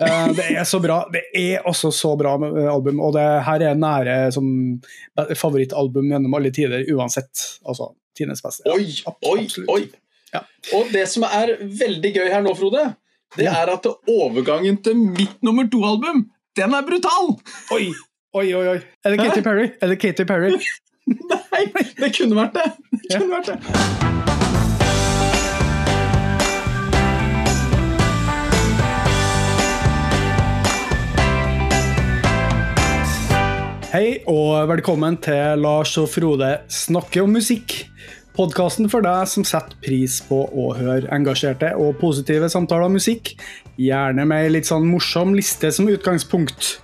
Eh, det er så bra. Det er også så bra med album, og det her er nære som favorittalbum gjennom alle tider, uansett. Altså tidenes beste. Oi, oi, oi! Ja. Og det som er veldig gøy her nå, Frode, det Ja. er at overgangen til mitt nummer to-album, den er brutal! Oi, oi, oi. oi. Er det Katy Perry? Er det Katy Perry? Nei, det kunne vært det. det, kunne vært det. Hei og velkommen til Lars og Frode snakker om musikk. Podkasten for deg som setter pris på å høre engasjerte og positive samtaler om musikk. Gjerne med ei litt sånn morsom liste som utgangspunkt.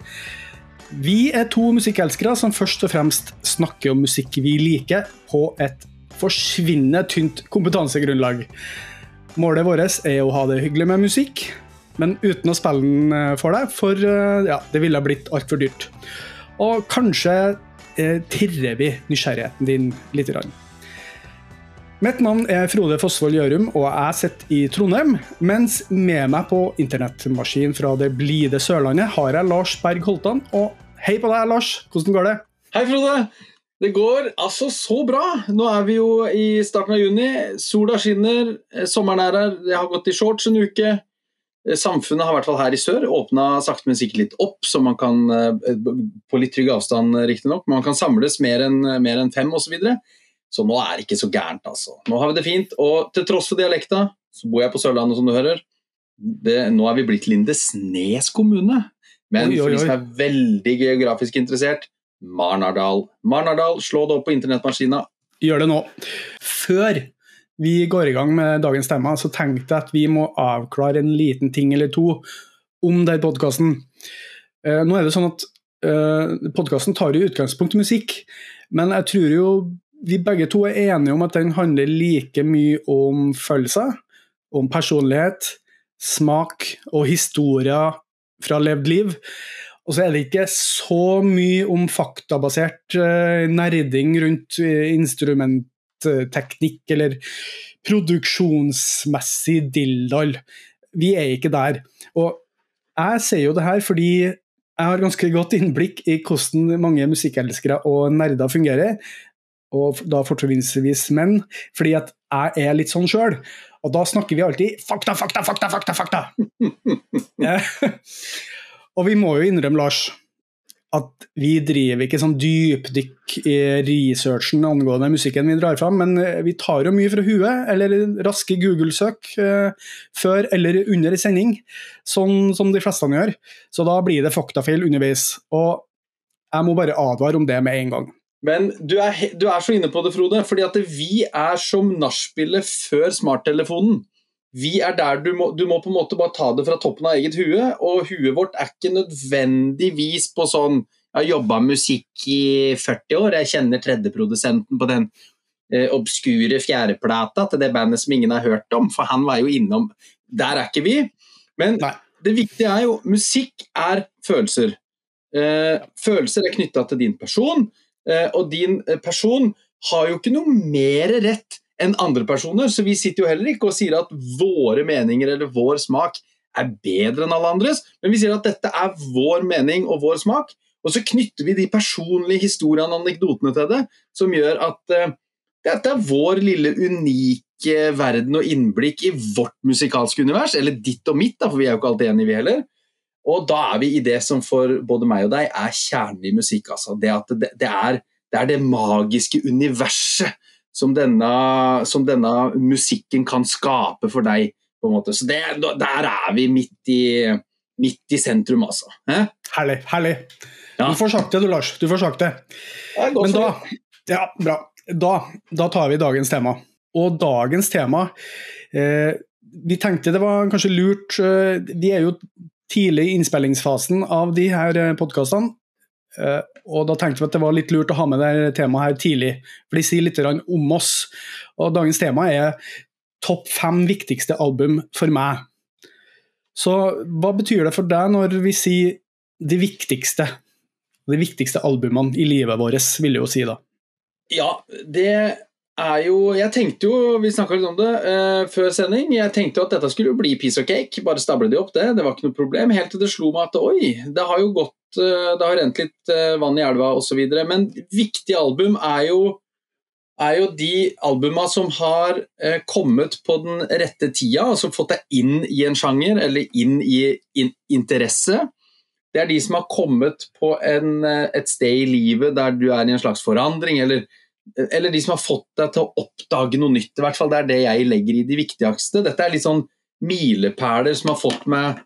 Vi er to musikkelskere som først og fremst snakker om musikk vi liker, på et forsvinnende tynt kompetansegrunnlag. Målet vårt er å ha det hyggelig med musikk, men uten å spille den eh, for deg, for eh, ja, det ville blitt altfor dyrt. Og kanskje eh, tirrer vi nysgjerrigheten din litt. Grann. Mitt navn er Frode Fossvold Gjørum, og jeg sitter i Trondheim. Mens med meg på internettmaskin fra det blide Sørlandet har jeg Lars Berg Holtan. Og hei på deg, Lars. Hvordan går det? Hei, Frode. Det går altså så bra. Nå er vi jo i starten av juni. Sola skinner, sommeren er her. Jeg har gått i shorts en uke. Eh, Samfunnet har i hvert fall her i sør åpna sakte, men sikkert litt opp, så man kan eh, på litt trygg avstand eh, riktignok, man kan samles mer enn mer enn fem osv. Så, videre. så nå er det ikke så gærent, altså. Nå har vi det fint. Og til tross for dialekta, så bor jeg på Sørlandet, som du hører. Det, nå er vi blitt Lindesnes kommune. Men Oi, oi, for de som er veldig geografisk interessert, Marnardal. Marnardal, slå det opp på internettmaskina. Gjør det nå. Før vi går i gang med dagens tema, så tenkte jeg at vi må avklare en liten ting eller to om den podkasten. Nå er det sånn at uh, podkasten tar jo utgangspunkt i musikk, men jeg tror jo vi begge to er enige om at den handler like mye om følelser, om personlighet, smak og historier fra levd liv. Og så er det ikke så mye om faktabasert eh, nerding rundt eh, instrumentteknikk eller produksjonsmessig dilldall. Vi er ikke der. Og jeg sier jo det her fordi jeg har ganske godt innblikk i hvordan mange musikkelskere og nerder fungerer. Og da fortrinnsvis menn, fordi at jeg er litt sånn sjøl. Og da snakker vi alltid fakta, fakta, fakta, fakta! fakta. Ja. Og vi må jo innrømme, Lars, at vi driver ikke sånn dypdykk i researchen angående musikken vi drar fram, men eh, vi tar jo mye fra huet, eller raske Google-søk eh, før eller under en sending, sånn som de fleste gjør. Så da blir det faktafeil underveis. Og jeg må bare advare om det med en gang. Men du er, du er så inne på det, Frode, fordi at vi er som nachspielet før smarttelefonen. Vi er der du må, du må på en måte bare ta det fra toppen av eget hue, og huet vårt er ikke nødvendigvis på sånn Jeg har jobba musikk i 40 år, jeg kjenner tredjeprodusenten på den eh, obskure fjerdeplata til det bandet som ingen har hørt om, for han var jo innom Der er ikke vi. Men Nei. det viktige er jo Musikk er følelser. Eh, følelser er knytta til din person, eh, og din eh, person har jo ikke noe mer rett enn andre personer, så vi sitter jo heller ikke og sier at våre meninger eller vår smak er bedre enn alle andres, men vi sier at dette er vår mening og vår smak, og så knytter vi de personlige historiene og anekdotene til det, som gjør at uh, dette er vår lille unike verden og innblikk i vårt musikalske univers, eller ditt og mitt, da, for vi er jo ikke alltid enige, vi heller. Og da er vi i det som for både meg og deg er kjernen i musikk. Altså. Det, det, det, er, det er det magiske universet som denne, som denne musikken kan skape for deg. på en måte. Så det, der er vi midt i, midt i sentrum, altså. Hæ? Herlig. herlig. Ja. Du får sagt det, du, Lars. Du får sagt det. Det Men da, ja, bra. Da, da tar vi dagens tema. Og dagens tema eh, Vi tenkte det var kanskje lurt eh, Vi er jo tidlig i innspillingsfasen av de her eh, podkastene. Eh, og da tenkte vi at det var litt lurt å ha med det temaet her tidlig, for de sier litt om oss. Og dagens tema er topp fem viktigste album for meg. Så hva betyr det for deg når vi sier de viktigste? De viktigste albumene i livet vårt, vil jeg jo si da. Ja, det er jo Jeg tenkte jo, vi snakka litt om det uh, før sending, jeg tenkte jo at dette skulle bli piece of cake. Bare stable de opp, det. Det var ikke noe problem. Helt til det slo meg at oi, det har jo gått uh, Det har rent litt uh, vann i elva osv. Men viktig album er jo er jo de albuma som har eh, kommet på den rette tida, altså fått deg inn i en sjanger eller inn i in interesse. Det er de som har kommet på en, et sted i livet der du er i en slags forandring, eller eller de som har fått deg til å oppdage noe nytt. i hvert fall Det er det jeg legger i de viktigste. Dette er litt sånn milepæler som har fått meg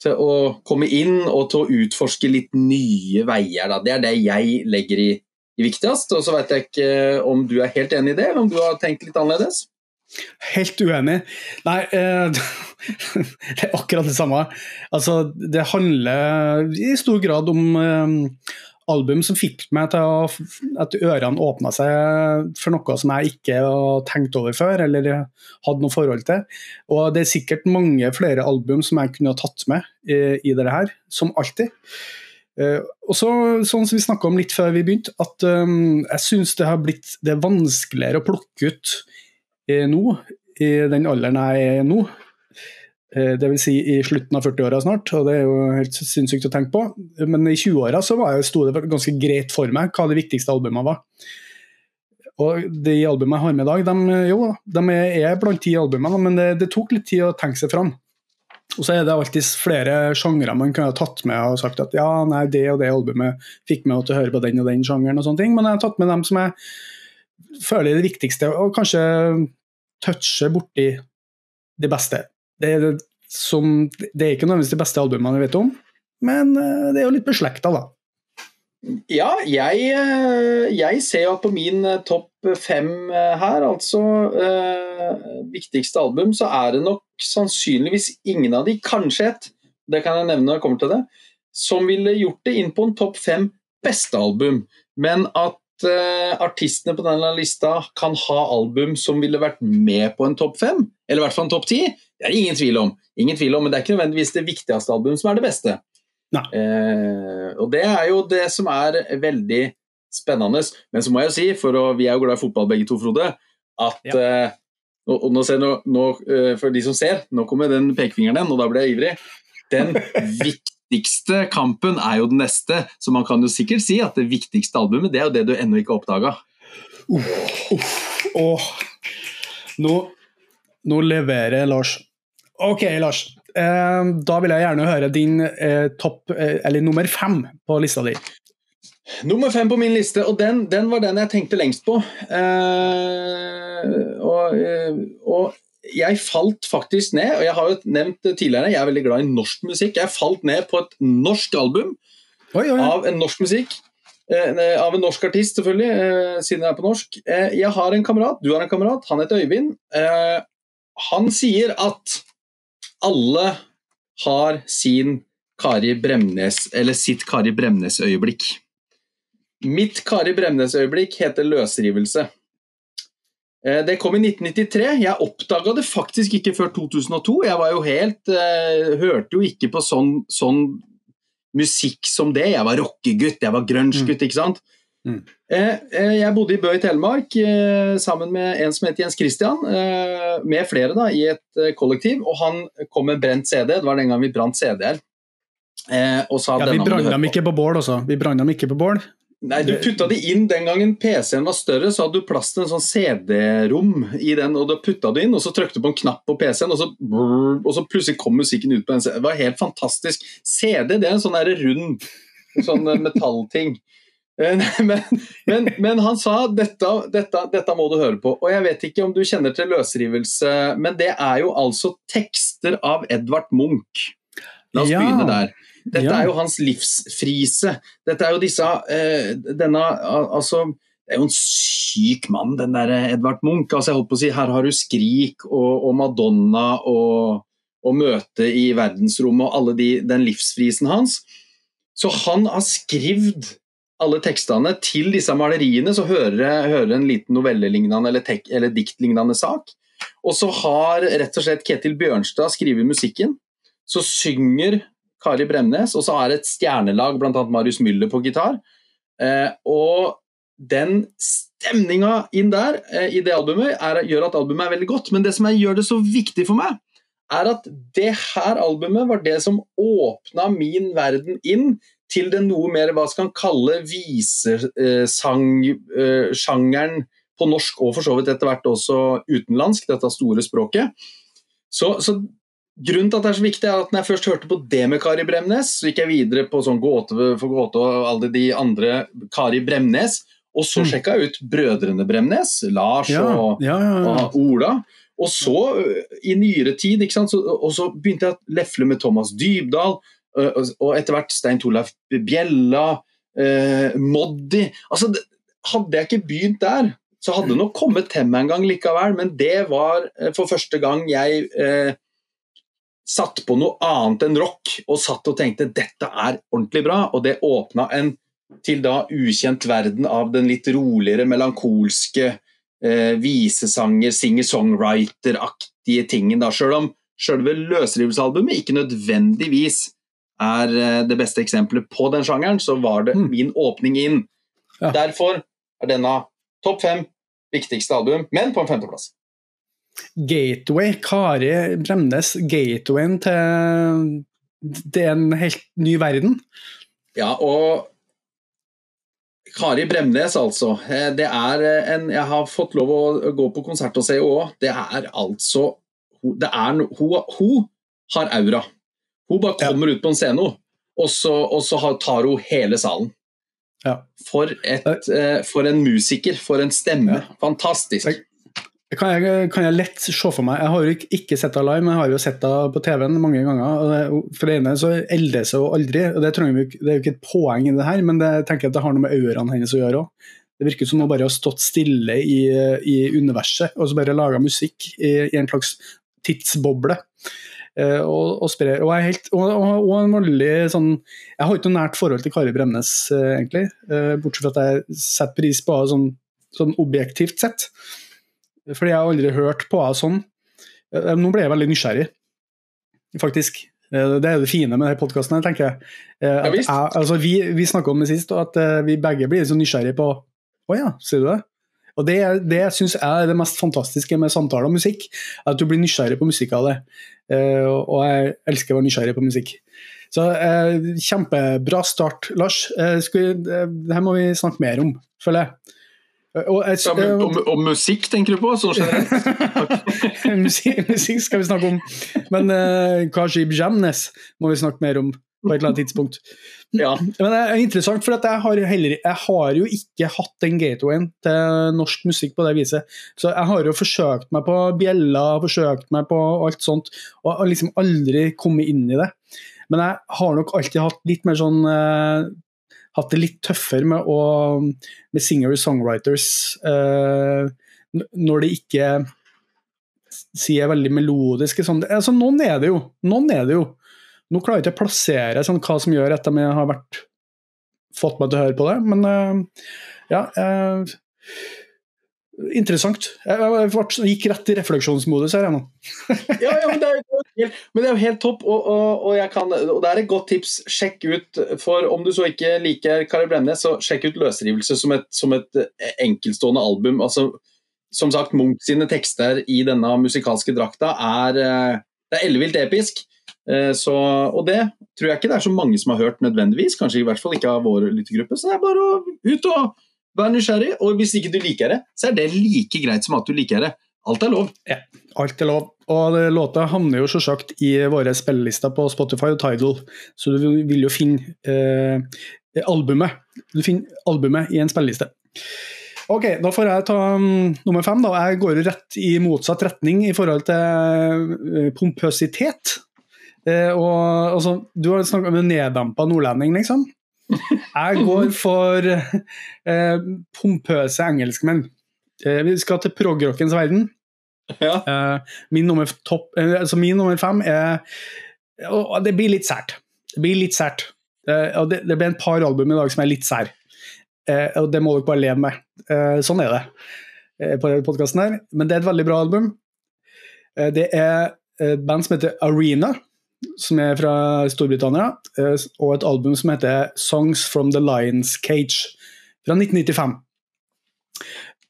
til å komme inn og til å utforske litt nye veier. Da. Det er det jeg legger i, de viktigste. Og så vet jeg ikke om du er helt enig i det, eller om du har tenkt litt annerledes? Helt uenig. Nei, eh, det er akkurat det samme. Altså, det handler i stor grad om eh, album som fikk meg til å, at ørene åpna seg for noe som jeg ikke har tenkt over før, eller hadde noe forhold til. Og det er sikkert mange flere album som jeg kunne ha tatt med i, i dette her, som alltid. Uh, og så, sånn som vi snakka om litt før vi begynte, at um, jeg syns det har blitt det er vanskeligere å plukke ut uh, nå, i den alderen jeg er nå, Eh, Dvs. Si i slutten av 40-åra snart, og det er jo helt sinnssykt å tenke på. Men i 20-åra så det, sto det ganske greit for meg hva de viktigste albumene var. Og de albumene jeg har med i dag, de, jo, de er blant ti albumene, men det, det, tok litt tid å tenke seg fram. Og så er det alltid flere sjangre man kan ha tatt med og sagt at ja, nei, det og det albumet fikk meg til å høre på den og den sjangeren og sånne ting, men jeg har tatt med dem som jeg føler er det viktigste, og kanskje toucher borti det beste det er, som, det er ikke nødvendigvis de beste albumene jeg vet om, men eh, det er jo litt beslekta, da. Ja, jeg, eh, jeg, ser jo at på min eh, topp fem her, altså eh, viktigste album, så er det nok sannsynligvis ingen av de, kanskje ett, det kan jeg nevne når jeg kommer til det, som ville gjort det inn på en topp fem beste album. Men at eh, artistene på denne lista kan ha album som ville vært med på en topp fem, eller i hvert fall en topp ti, det er ingen tvil om. Ingen tvil om, Men det er ikke nødvendigvis det viktigste albumet som er det beste. Eh, og det er jo det som er veldig spennende. Men så må jeg jo si, for å, vi er jo glad i fotball begge to, Frode, at ja. eh, og, og nå ser, nå, nå, eh, For de som ser, nå kommer den pekefingeren igjen, og da blir jeg ivrig. Den viktigste kampen er jo den neste, så man kan jo sikkert si at det viktigste albumet det er jo det du ennå ikke har oppdaga. Uh, uh, uh. Nå, nå leverer Lars Ok, Lars. Eh, da vil jeg gjerne høre din eh, topp, eh, eller nummer fem på lista di. Nummer fem på min liste, og den, den var den jeg tenkte lengst på. Eh, og, eh, og, jeg falt faktisk ned, og jeg har jo nevnt tidligere, jeg er veldig glad i norsk musikk. Jeg falt ned på et norsk album oi, oi. av en norsk musikk. Eh, av en norsk artist, selvfølgelig, siden jeg er på norsk. jeg har en kamerat, du har en kamerat, han heter Øyvind. han sier at alle har sin Kari Bremnes, eller sitt Kari Bremnes-øyeblikk. Mitt Kari Bremnes-øyeblikk heter løsrivelse. Eh, det kom i 1993. Jeg oppdaga det faktisk ikke før 2002. Jeg var jo helt uh, Hørte jo ikke på sånn, sånn, musikk som det. Jeg var rockegutt, jeg var grunge-gutt, mm. ikke sant. Mm. Eh, eh, jeg bodde i Bø i Telemark eh, sammen med en som het Jens Christian, med flere da, i et kollektiv. Og han kom med brent CD, det var den gang vi brant CD-er. ja, vi brant dem ikke på bål også. Vi brant dem ikke på bål. Nei, du putta det inn den gangen PC-en var større, så hadde du plass til en sånn CD-rom i den, og da putta du inn, og så trykte du på en knapp på PC-en, og, så og så plutselig kom musikken ut på den. Det var helt fantastisk. CD det er en sånn rund sånn metallting. Eh, men, men, men, han sa dette, dette, dette må du høre på. Og jeg vet ikke om du kjenner til løsrivelse, men det er jo altså tekster av Edvard Munch. La oss ja. begynne der. Dette ja. er jo hans livsfrise. Dette er jo disse eh, Denne Altså det er jo en syk mann, den der Edvard Munch. Altså, jeg holdt på å si, Her har du Skrik og, og Madonna og, og Møte i verdensrommet og alle de, den livsfrisen hans. Så han har skrevet alle tekstene til disse maleriene, så hører hører en liten novellelignende eller, eller diktlignende sak. Og så har rett og slett Ketil Bjørnstad skrevet musikken. Så synger Kari Bremnes, og så er det et stjernelag, bl.a. Marius Müller på gitar. Eh, og den stemninga inn der eh, i det albumet er, gjør at albumet er veldig godt. Men det som er, gjør det så viktig for meg, er at det her albumet var det som åpna min verden inn til den noe mer hva skal man kalle visesangsjangeren eh, på norsk og for så vidt etter hvert også utenlandsk, dette store språket. Så, så Grunnen til at det er så viktig, er at når jeg først hørte på det med Kari Bremnes, så gikk jeg videre på sånn Gåte for Gåte og alle de andre Kari Bremnes, og så mm. sjekka jeg ut brødrene Bremnes, Lars ja, og, ja, ja, og, Ola. Og så, i nyere tid, så, og så begynte jeg å lefle med Thomas Dybdahl, og etter hvert Stein Torleif Bjella, eh, Moddi altså, Hadde jeg ikke begynt der, så hadde det nok kommet til meg en gang likevel, men det var for første gang jeg eh, satt på noe annet enn rock og satt og tenkte dette er ordentlig bra, og det åpna en til da ukjent verden av den litt roligere, melankolske eh, visesanger, singer-songwriter-aktige tingen. da, Sjøl om sjølve løsrivelsesalbumet ikke nødvendigvis er eh, det beste eksempelet på den sjangeren, så var det mm. min åpning inn. Ja. Derfor er denne topp fem viktigste album, men på en femteplass. Gateway, Kari Bremnes, gatewayen til Det er en helt ny verden. Ja, og Kari Bremnes, altså. Eh, det er en Jeg har fått lov å gå på konsert se henne òg. Det er altså det er, hun, hun, har aura. Hun bare kommer ja. ut på en scene, og så, og så tar hun hele salen. Ja. For, et, uh, for, en musiker, for en stemme. Fantastisk. Kan jeg, kan jeg, lett se for meg Jeg har jo ikke sett henne live, men jeg har jo sett henne på TV-en mange ganger. for det ene så eldes hun aldri, og det, vi, det, er jo ikke et poeng i det her, men det, jeg tenker at det har noe med auraen hennes å gjøre òg. Det virker som hun bare har stått stille i, i universet og så bare laga musikk i, i, en slags tidsboble. Uh, og, og, sprer, og, helt, og, og, en voldelig sånn Jeg har ikke noe nært forhold til Kari Bremnes, uh, egentlig. Uh, bortsett fra at jeg setter pris på henne sånn, sånn objektivt sett. Fordi jeg har aldri hørt på henne sånn. Eh, nå ble jeg veldig nysgjerrig, faktisk. Eh, det er det fine med denne podkasten. tenker jeg. Eh, jeg altså, vi vi snakka om det sist, og at vi begge blir så nysgjerrige på Å ja, sier du det? Og Det, det syns jeg er det mest fantastiske med samtaler om musikk. At du blir nysgjerrig på musikk av det. Og jeg elsker å være nysgjerrig på musikk. Så Kjempebra start, Lars. Det her må vi snakke mer om, føler jeg. Jeg, ja, men, om, om, musikk tenker du på? Sånn musikk, musikk, skal vi snakke om. Men uh, Kajib Jamnes må vi snakke mer om på et eller annet tidspunkt. Ja. Men det er interessant, for jeg har, heller, jeg har jo ikke hatt den gatewayen til norsk musikk på det viset. Så jeg har jo forsøkt meg på bjeller, forsøkt meg på alt sånt, og har liksom aldri kommet inn i det. Men jeg har nok alltid hatt litt mer sånn eh, hatt det litt tøffere med, å, med singer-songwriters eh, når det ikke sier veldig melodiske sånn. altså, Noen er det jo. Noen er det jo. Nå klarer jeg ikke å plassere sånn, hva som gjør at de har vært, fått meg til å høre på det, men uh, ja. Uh, interessant. Jeg gikk rett i refleksjonsmodus her, jeg nå. ja, ja, men, det er, men, det er, jo helt topp, og, og, og, kan, og, det er et godt tips. Sjekk ut, for om du så ikke liker Kari Bremnes, så sjekk ut 'Løsrivelse' som et, som et eh, enkeltstående album. altså som sagt, Munch sine tekster i denne musikalske drakta er, det er ellevilt episk. Eh, så, og det tror jeg ikke det er så mange som har hørt nødvendigvis, kanskje i hvert fall ikke av vår lyttergruppe. Så det er bare å ut og være nysgjerrig, og hvis ikke du liker det, så er det like greit som at du liker det. Alt er lov. Ja, alt er lov. Og låta havner jo selvsagt i våre spillelister på Spotify og Tidal, så du vil jo finne eh, albumet. Du finner albumet i en spilleliste. Ok, da får jeg ta um, nummer fem. da. Jeg går rett i motsatt retning i forhold til uh, pompøsitet. Eh, og, altså, du har snakka om en neddampa nordlending, liksom. Jeg går for eh, pompøse engelskmenn. Eh, vi skal til progrockens verden. Ja. Eh, min, nummer topp, eh, altså min nummer fem er og Det blir litt sært. Det blir litt sært. Eh, og det, det blir en par album i dag som er litt sær. Eh, og det må dere bare leve med. sånn er det på denne podkasten her. Men det er et veldig bra album. det er et band som heter Arena som er fra Storbritannia, eh, og et album som heter 'Songs from the Lions Cage' fra 1995.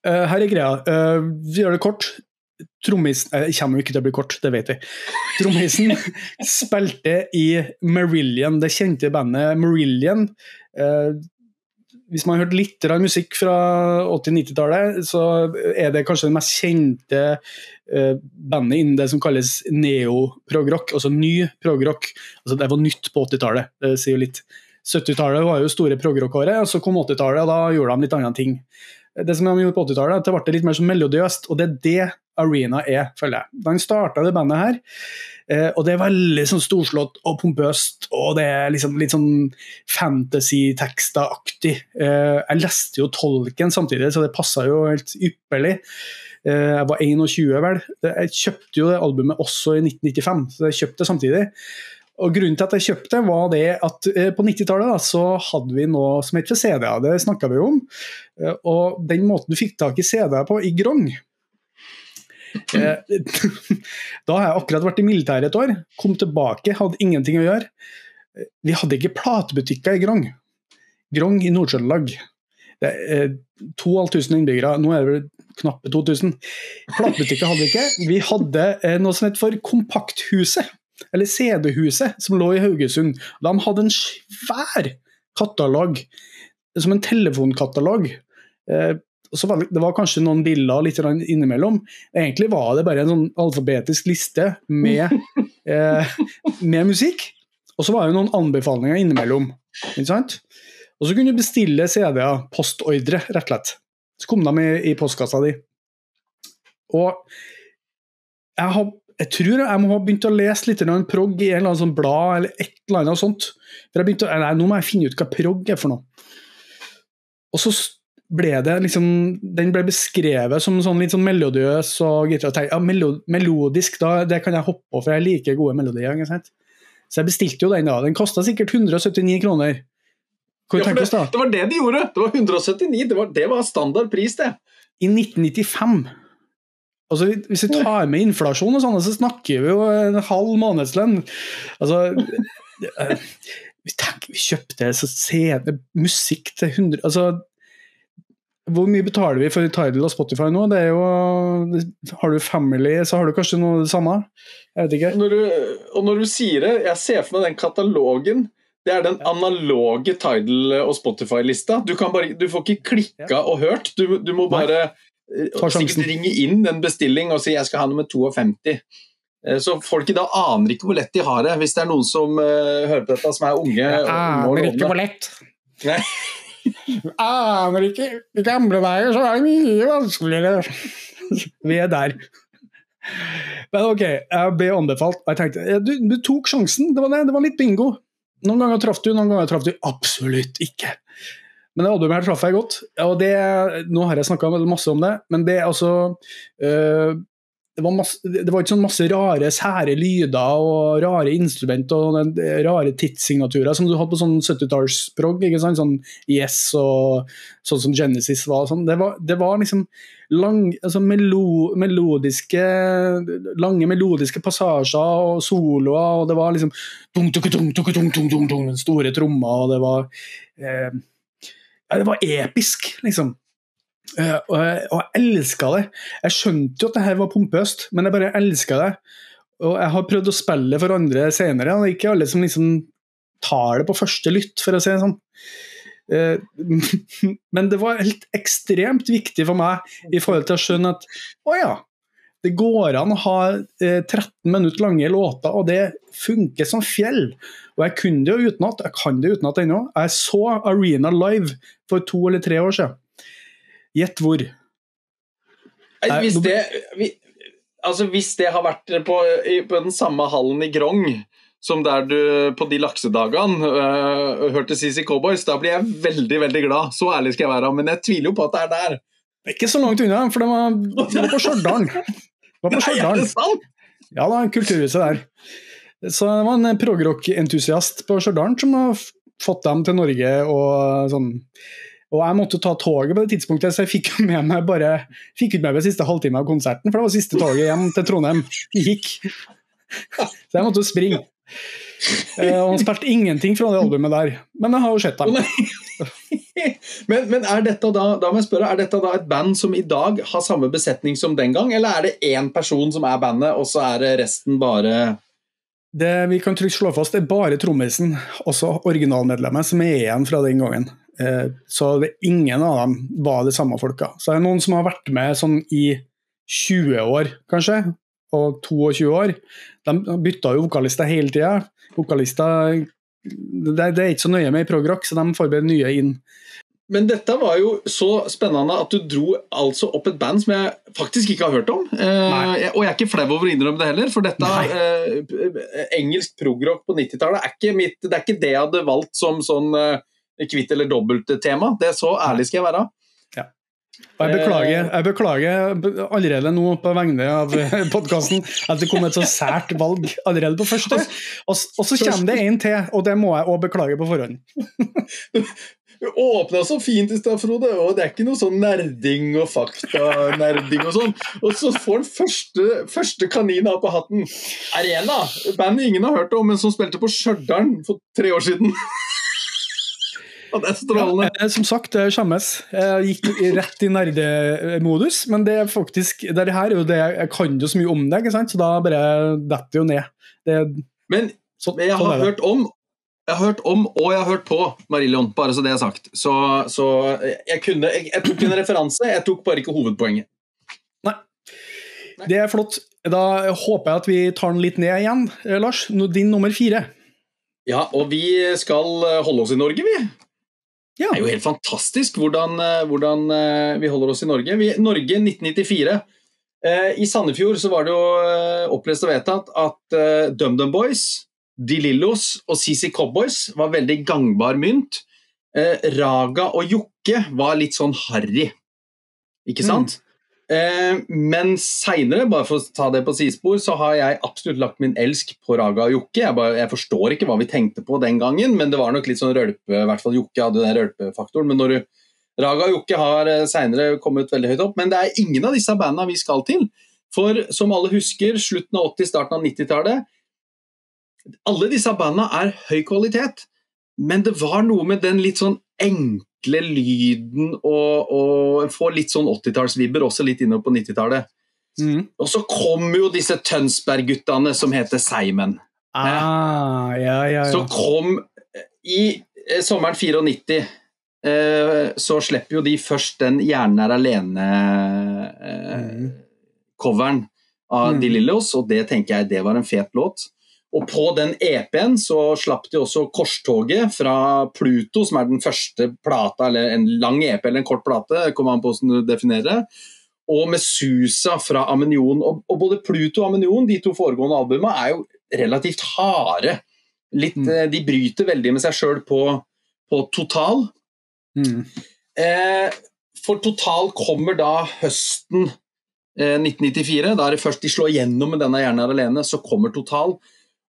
uh, her er greia. Uh, vi gjør det kort. Trommisen Jeg kommer jo ikke til å bli kort, det vet vi. Trommisen spilte i Marillion, det kjente bandet Marillion. hvis man har hørt litt musikk fra 80-90-tallet, så er det kanskje den mest kjente bandet innen det som kalles neo-progrock, altså ny progrock. Altså, det var nytt på 80-tallet, det sier jo litt. 70-tallet var jo store progrock-året, og så kom 80-tallet, og da gjorde de litt andre ting. Det som de gjorde på 80-tallet, det ble litt mer sånn melodiøst, og det er det Arena er, føler jeg. Da han starta det bandet her, eh, og det er veldig sånn storslått og pompøst, og det er liksom litt sånn fantasy-tekster-aktig. Eh, jeg leste jo Tolken samtidig, så det passa jo helt ypperlig. Eh, jeg var 21, vel. Jeg kjøpte jo det albumet også i 1995, så jeg kjøpte det samtidig. Og Grunnen til at jeg kjøpte, var det at eh, på 90-tallet så hadde vi noe som het CD-er. Det snakka vi om. Eh, og den måten du fikk tak i CD-er på i Grong Da har jeg akkurat vært i militæret et år, kom tilbake, hadde ingenting å gjøre. Vi hadde ikke platebutikker i Grong. Grong i Nord-Trøndelag. 2500 innbyggere, nå er det knappe 2000. Platebutikker hadde vi ikke. Vi hadde noe som het for Kompakthuset eller CD-huset, som lå i Haugesund. De hadde en svær katalog, som en telefonkatalog. Eh, var det, det, var kanskje noen bilder litt innimellom. Egentlig var det bare en sånn alfabetisk liste med, eh, med musikk. Og så var det noen anbefalinger innimellom. Og så kunne du bestille CD-er, postordre, rett og slett. Så kom de i, i postkassa di. Og jeg har jeg tror jeg må ha begynt å lese litt prog i en eller annen sånn blad eller et eller annet sånt. For jeg begynte, nei, Nå må jeg finne ut hva prog er for noe. Og så ble det liksom Den ble beskrevet som sånn litt sånn melodiøs og gitar. Ja, melodisk, da, det kan jeg hoppe på, for jeg liker gode melodier. Så jeg bestilte jo den da. Den kosta sikkert 179 kroner. Hva ja, det, det, var det de gjorde! Det var 179, det var, det var standard pris, det. I 1995. Altså, hvis vi tar med inflasjon og sånn, så snakker vi jo en halv månedslønn. Altså, eh, vi, tenker, vi kjøpte CD, musikk til 100 altså, Hvor mye betaler vi for Tidal og Spotify nå? Det er jo, Har du Family, så har du kanskje noe det samme? Jeg vet ikke. Når du, og når du sier det, jeg ser for meg den katalogen. Det er den analoge Tidal og Spotify-lista. Du, du, får ikke klikka og hørt. Du, du må bare sikkert ringe inn en bestilling og si jeg skal ha nummer 52. Eh, så folk i dag aner ikke hvor lett de har det, hvis det er noen som uh, hører på dette som er unge. Jeg aner ikke hvor lett. Nei. aner ikke. I gamle dager så var det mye vanskeligere. Vi er der. Men ok, jeg ble anbefalt. Jeg tenkte, du, du tok sjansen. Det var, det, det var litt bingo. Noen ganger traff du, noen ganger traff du absolutt ikke. Men det albumet her traff jeg godt. og det, Nå har jeg snakka masse om det, men det er altså øh, det, var masse, det var ikke sånn masse rare, sære lyder og rare instrument og rare tidssignaturer som du hadde på sånn 70-tallsprog. Sånn Yes og sånn som Genesis var. Sånn. Det, var det var liksom lang, altså melo, melodiske lange melodiske passasjer og soloer, og det var liksom store trommer, og det var eh, det var episk, liksom. Eh, og, jeg, og jeg elska det. Jeg skjønte jo at det her var pompøst, men jeg bare elska det. Og jeg har prøvd å spille for andre senere, og det er ikke alle som liksom tar det på første lytt, for å si det sånn. Uh, men det var helt ekstremt viktig for meg i forhold til å skjønne at å ja, det går an å ha eh, 13 minutter lange låter, og det funker som fjell. Og jeg kunne det jo utenat, jeg kan det utenat ennå. Jeg så Arena live for to eller tre år siden. Gjett hvor. Hvis det, altså hvis det har vært på, på, den samme hallen i Grong som der du på de laksedagene uh, hørte CC Cowboys, da blir jeg veldig veldig glad. Så ærlig skal jeg være. Men jeg tviler jo på at det er der. Det er ikke så langt unna, for det var, det var på Stjørdal. Var på Stjørdal. Ja da, kulturhuset der. Så det var en progrock-entusiast på Stjørdal som har fått dem til Norge og sånn. Og jeg måtte ta toget på det tidspunktet, så jeg fikk med meg bare fikk ut med meg siste halvtime av konserten, for det var siste toget hjem til Trondheim gikk. Så jeg måtte springe. Eh, og han spilte ingenting fra det albumet der. Men jeg har jo sett dem. men, men er dette da, da må jeg spørre, er dette da et band som i dag har samme besetning som den gang, eller er det én person som er bandet, og så er det resten bare Det vi kan trygt slå fast, det er bare trommisen, også originalmedlemmet, som er igjen fra den gangen. Eh, så det, ingen av dem var de samme folka. Så det er noen som har vært med sånn i 20 år, kanskje, og 22 år. De bytta jo vokalister hele tida. Vokalister det, det, er ikke så nøye med i progrock, så de forbereder nye inn. Men dette var jo så spennende at du dro altså opp et band som jeg faktisk ikke har hørt om. Eh, og jeg er ikke flau over å innrømme det heller, for dette eh, engelsk progrock på 90-tallet er, det er ikke det jeg hadde valgt som sånn eh, kvitt eller dobbelt-tema. Det er så ærlig skal jeg være. Og jeg beklager, jeg beklager allerede nå på vegne av podkasten at det kom et så sært valg allerede på første. Og, og så kommer det en til, og det må jeg òg beklage på forhånd. Du åpna så fint i stad, Frode, og det er ikke noe sånn nerding og faktanerding og sånn. Og så får han første, første kanina på hatten. Arena, bandet ingen har hørt om, men som spilte på Stjørdal for tre år siden. Og det er strålende. Ja, som sagt, jeg skjemmes. Jeg gikk rett i nerdemodus, men det er faktisk det her er jo det jeg kan jo så mye om det, ikke sant? så da bare detter jo ned. Det, men så, jeg har sånn hørt om jeg har hørt om og jeg har hørt på Marillion, bare så det er sagt. Så, så jeg, kunne, jeg, jeg, tok en referanse, jeg tok bare ikke hovedpoenget. Nei. Det er flott. Da håper jeg at vi tar den litt ned igjen, eh, Lars. Din nummer fire. Ja, og vi skal eh, holde oss i Norge, vi. Ja. Det er jo helt fantastisk hvordan, eh, hvordan vi holder oss i Norge. Vi, Norge 1994. I Sandefjord så var det jo opplest og vedtatt at DumDum Boys de Lillos og CC Cowboys var veldig gangbar mynt. Eh, Raga og Jokke var litt sånn harry, ikke sant? Mm. Eh, men seinere, bare for å ta det på sidespor, så har jeg absolutt lagt min elsk på Raga og Jokke. Jeg, bare, jeg, forstår ikke hva vi tenkte på den gangen, men det var nok litt sånn rølpe, i hvert fall Jokke hadde den rølpefaktoren. Men når du, Raga og Jokke har eh, seinere kommet veldig høyt opp, men det er ingen av disse bandene vi skal til. For som alle husker, slutten av 80-, starten av 90-tallet alle disse bandene er høy kvalitet, men det var noe med den litt sånn enkle lyden og, og får litt sånn 80-tallsvibber også litt innover på 90-tallet. Mm. Og så kommer jo disse Tønsberg-guttene som heter Seimen. Ah, ja, ja, ja. Så kom I eh, sommeren 94 eh, så slipper jo de først den 'Hjernen er alene'-coveren eh, mm. av mm. De Lillos, og det tenker jeg det var en fet låt. Og på den EP-en så slapp de også Korstoget fra Pluto, som er den første plata, eller en lang EP eller en kort plate, kommer an på hvordan du definerer det. Og med Susa fra Amenion. Og, og, både Pluto og Amenion, de to foregående albumene, er jo relativt harde. Litt, mm. Eh, de bryter veldig med seg sjøl på, på, Total. Mm. Eh, for Total kommer da høsten eh, 1994. Da er det først de slår gjennom med denne Hjernen alene, så kommer Total.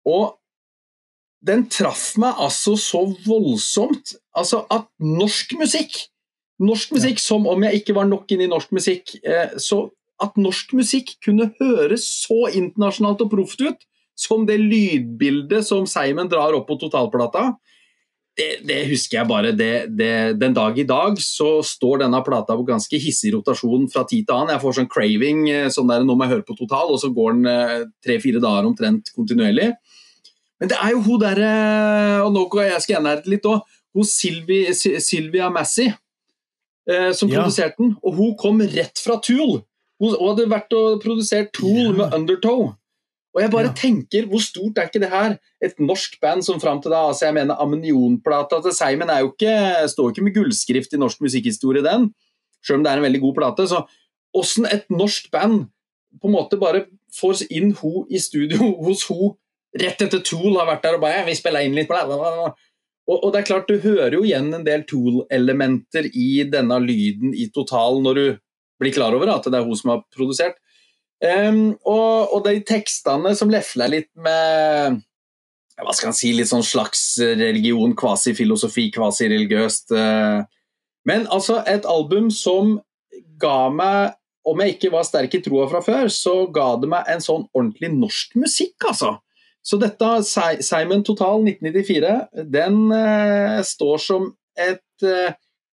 Og den traff meg altså så voldsomt. Altså at norsk musikk Norsk musikk, som om jeg ikke var nok inne i norsk musikk, eh, så at norsk musikk kunne høres så internasjonalt og proft ut, som det lydbildet som Seimen drar opp på totalplata, det, det husker jeg bare. Det, den dag i dag så står denne plata på ganske hissig rotasjon fra tid til annen. Jeg får sånn craving, eh, sånn der nå må jeg høre på Total, og så går den eh, tre-fire dager omtrent kontinuerlig. Men det er jo hun derre Og nå skal jeg skal nerde litt òg. Hun Sylvia, Sylvia Massey eh, som ja. produserte den. Og hun kom rett fra Tool. Hun, hun hadde vært og produsert Tool ja. med Undertow. Og jeg bare ja. tenker, hvor stort er ikke det her? Et norsk band som fram til da altså jeg mener Ammonionplata til Seimen er jo ikke, står ikke med gullskrift i norsk musikkhistorie, den. Selv om det er en veldig god plate. Så åssen et norsk band på en måte bare får inn ho i studio hos ho rett etter Tool har vært der og bare 'Vi spiller inn litt på det'. Og, og, det er klart, du hører jo igjen en del Tool-elementer i denne lyden i Total når du blir klar over at det er hun som har produsert. Um, og, og, de tekstene som lefler litt med hva skal en si, litt sånn slags religion, kvasifilosofi, kvasireligiøst. Uh, men altså, et album som ga meg om jeg ikke var sterk i troa fra før, så ga det meg en sånn ordentlig norsk musikk, altså Så dette, Simon Total 1994, den eh, står som et eh,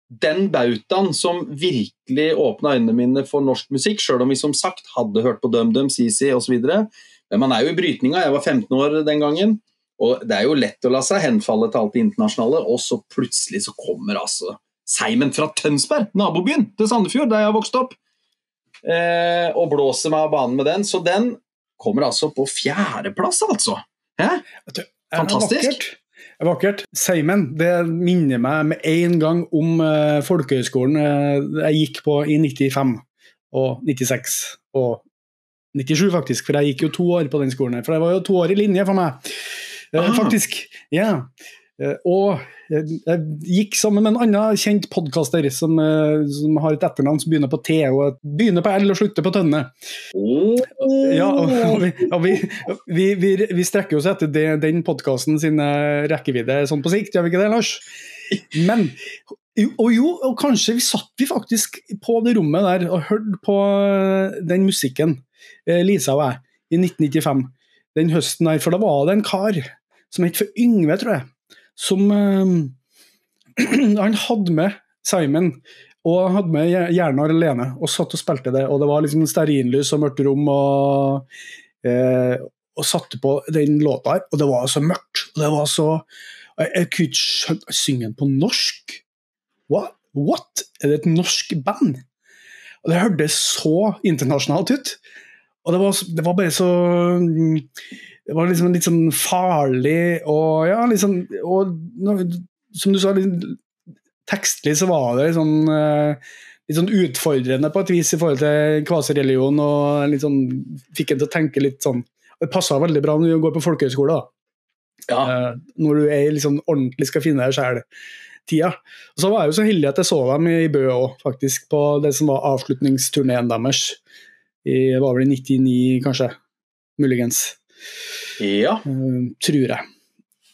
den bautaen som virkelig åpna øynene mine for norsk musikk, sjøl om vi som sagt hadde hørt på DumDum, CC osv. Men man er jo i brytninga. Jeg var 15 år den gangen. Og det er jo lett å la seg henfalle til alt det internasjonale, og så plutselig så kommer altså Seimen fra Tønsberg, nabobyen til Sandefjord, der jeg har vokst opp, eh, og blåser meg av banen med den. Så den kommer altså på fjerdeplass, altså. Hæ? Fantastisk. Vakkert. Seimen, det minner meg med en gang om uh, folkehøgskolen uh, jeg gikk på i 95 og 96 og 97, faktisk. For jeg gikk jo to år på den skolen. her, For det var jo to år i linje for meg, uh, Ah. faktisk. Ja. Eh, og jeg, jeg gikk sammen med en annen kjent podkaster som, eh, som har et etternavn som begynner på T, og begynner på L og slutter på Tønne. Ja, og vi, og vi, vi, vi, strekker oss etter det, den podkasten sin eh, rekkevidde sånn på sikt, gjør vi ikke det, Lars? Men Og jo, og kanskje vi satt vi faktisk på det rommet der og hørte på eh, den musikken, eh, Lisa og jeg, i 1995. Den høsten her, for da var det en kar som het for Yngve, tror jeg, som eh, Han hadde med Simon og han hadde med Jernar alene og satt og spilte det. Og det var liksom stearinlys og mørkt rom, og, eh, og satte på den låta her. Og det var så mørkt. og det var så Jeg, jeg kunne ikke skjønne Synger han på norsk? What? What? Er det et norsk band? Og det hørtes så internasjonalt ut. Og det var, det var bare så Det var liksom litt sånn farlig og ja, liksom og, nå- Som du sa, litt, tekstlig så var det litt sånn eh, litt sånn utfordrende på et vis i forhold til kvasireligion. og litt sånn, Fikk en til å tenke litt sånn Det passa veldig bra når du går på folkehøyskole. da. Ja. Eh, når du er liksom ordentlig skal finne deg sjæl-tida. Og så var jeg jo så heldig at jeg så dem i Bø òg, faktisk, på det som var avslutningsturneen deres. I, var vel i 99, kanskje. Muligens. ja. Uh, tror jeg.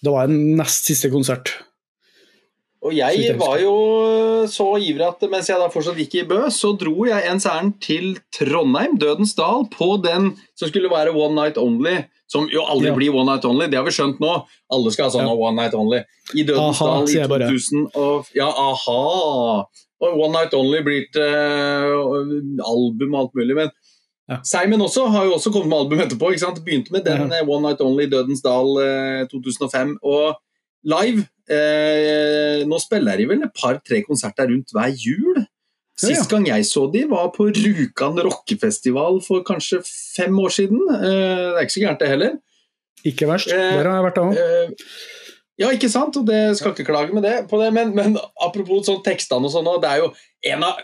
Det var en nest siste konsert. Og jeg var jo så ivrig at mens jeg da fortsatt gikk i Bø, så dro jeg ens ærend til Trondheim, Dødens Dal, på den som skulle være One Night Only. Som jo aldri Ja. blir One Night Only, det har vi skjønt nå. Alle skal ha sånn Ja. One Night Only. I Dødens Aha, Dal i sier jeg bare. 2000 og Ja, aha! Og One Night Only blir til uh, album og alt mulig. Men Ja. Simon også har jo også kommet med album etterpå. ikke sant? Begynte med den Ja. One Night Only Dødens Dal eh, 2005. Og live eh, Nå spiller de vel et par-tre konserter rundt hver jul. Sist gang jeg så de var på Rjukan rockefestival for kanskje fem år siden. Eh, det er ikke så gærent, det heller. Ikke verst. Eh, Der har jeg vært òg. Eh, ja, ikke sant? Og det skal ikke klage med det, på det, men, men apropos sånn tekstene og sånn, det er jo en av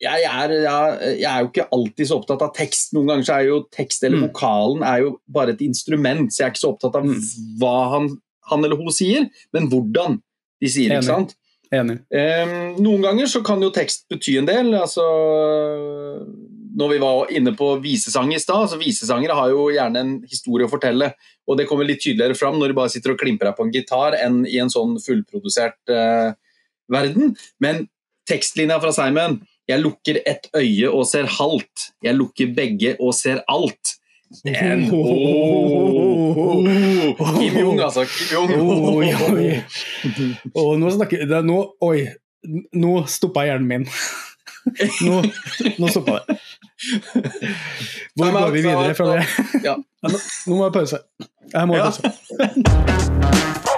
jeg er, jeg, jeg er jo ikke alltid så opptatt av tekst. Noen ganger så er jo tekst eller Mm. vokalen er jo bare et instrument, så jeg er ikke så opptatt av Mm. hva han, han eller hun sier, men hvordan de sier. Enig. ikke sant? Enig. Um, noen ganger så kan jo tekst bety en del. altså Når vi var inne på visesang i stad, så visesangere har jo gjerne en historie å fortelle. Og det kommer litt tydeligere fram når du bare sitter og klimper deg på en gitar, enn i en sånn fullprodusert uh, verden. Men tekstlinja fra Simon Jeg lukker ett øye og ser halvt. Jeg lukker begge og ser alt. Den, oh, oh, Kim Jong, altså. Kim Jong. Oi, oi. Og nå snakker det, nå, Oi, nå stoppa hjernen min. Nå, nå stoppa det. Hvor går vi videre fra det? Nå må jeg pause. Jeg må ha pause.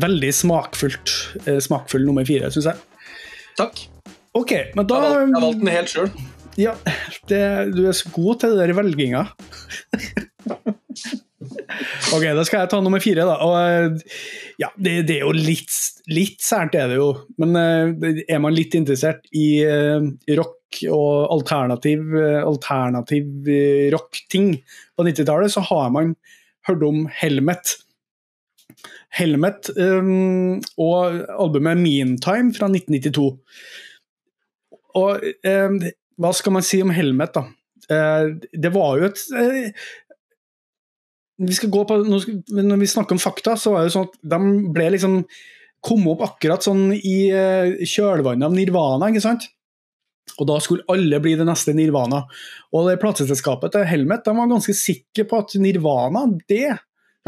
Veldig smakfullt. eh, Smakfull nummer fire, syns jeg. Takk. Ok, men da Jeg har valgt, jeg den helt sjøl. Ja, det, du er så god til det der velginga. ok, da skal jeg ta nummer fire, da. Og, eh, ja, det, det er jo litt, litt sært, er det jo. Men eh, er man litt interessert i eh, rock og alternativ, alternativ rock-ting på 90-tallet, så har man hørt om Helmet. Helmet um, og albumet Meantime fra 1992. Og um, hva skal man si om Helmet, da? Uh, det var jo et uh, vi skal gå på, Når vi snakker om fakta, så var det sånn at de ble liksom kom opp akkurat sånn i uh, kjølvannet av Nirvana, ikke sant? Og da skulle alle bli det neste Nirvana. Og det plateselskapet til Helmet de var ganske sikre på at Nirvana, det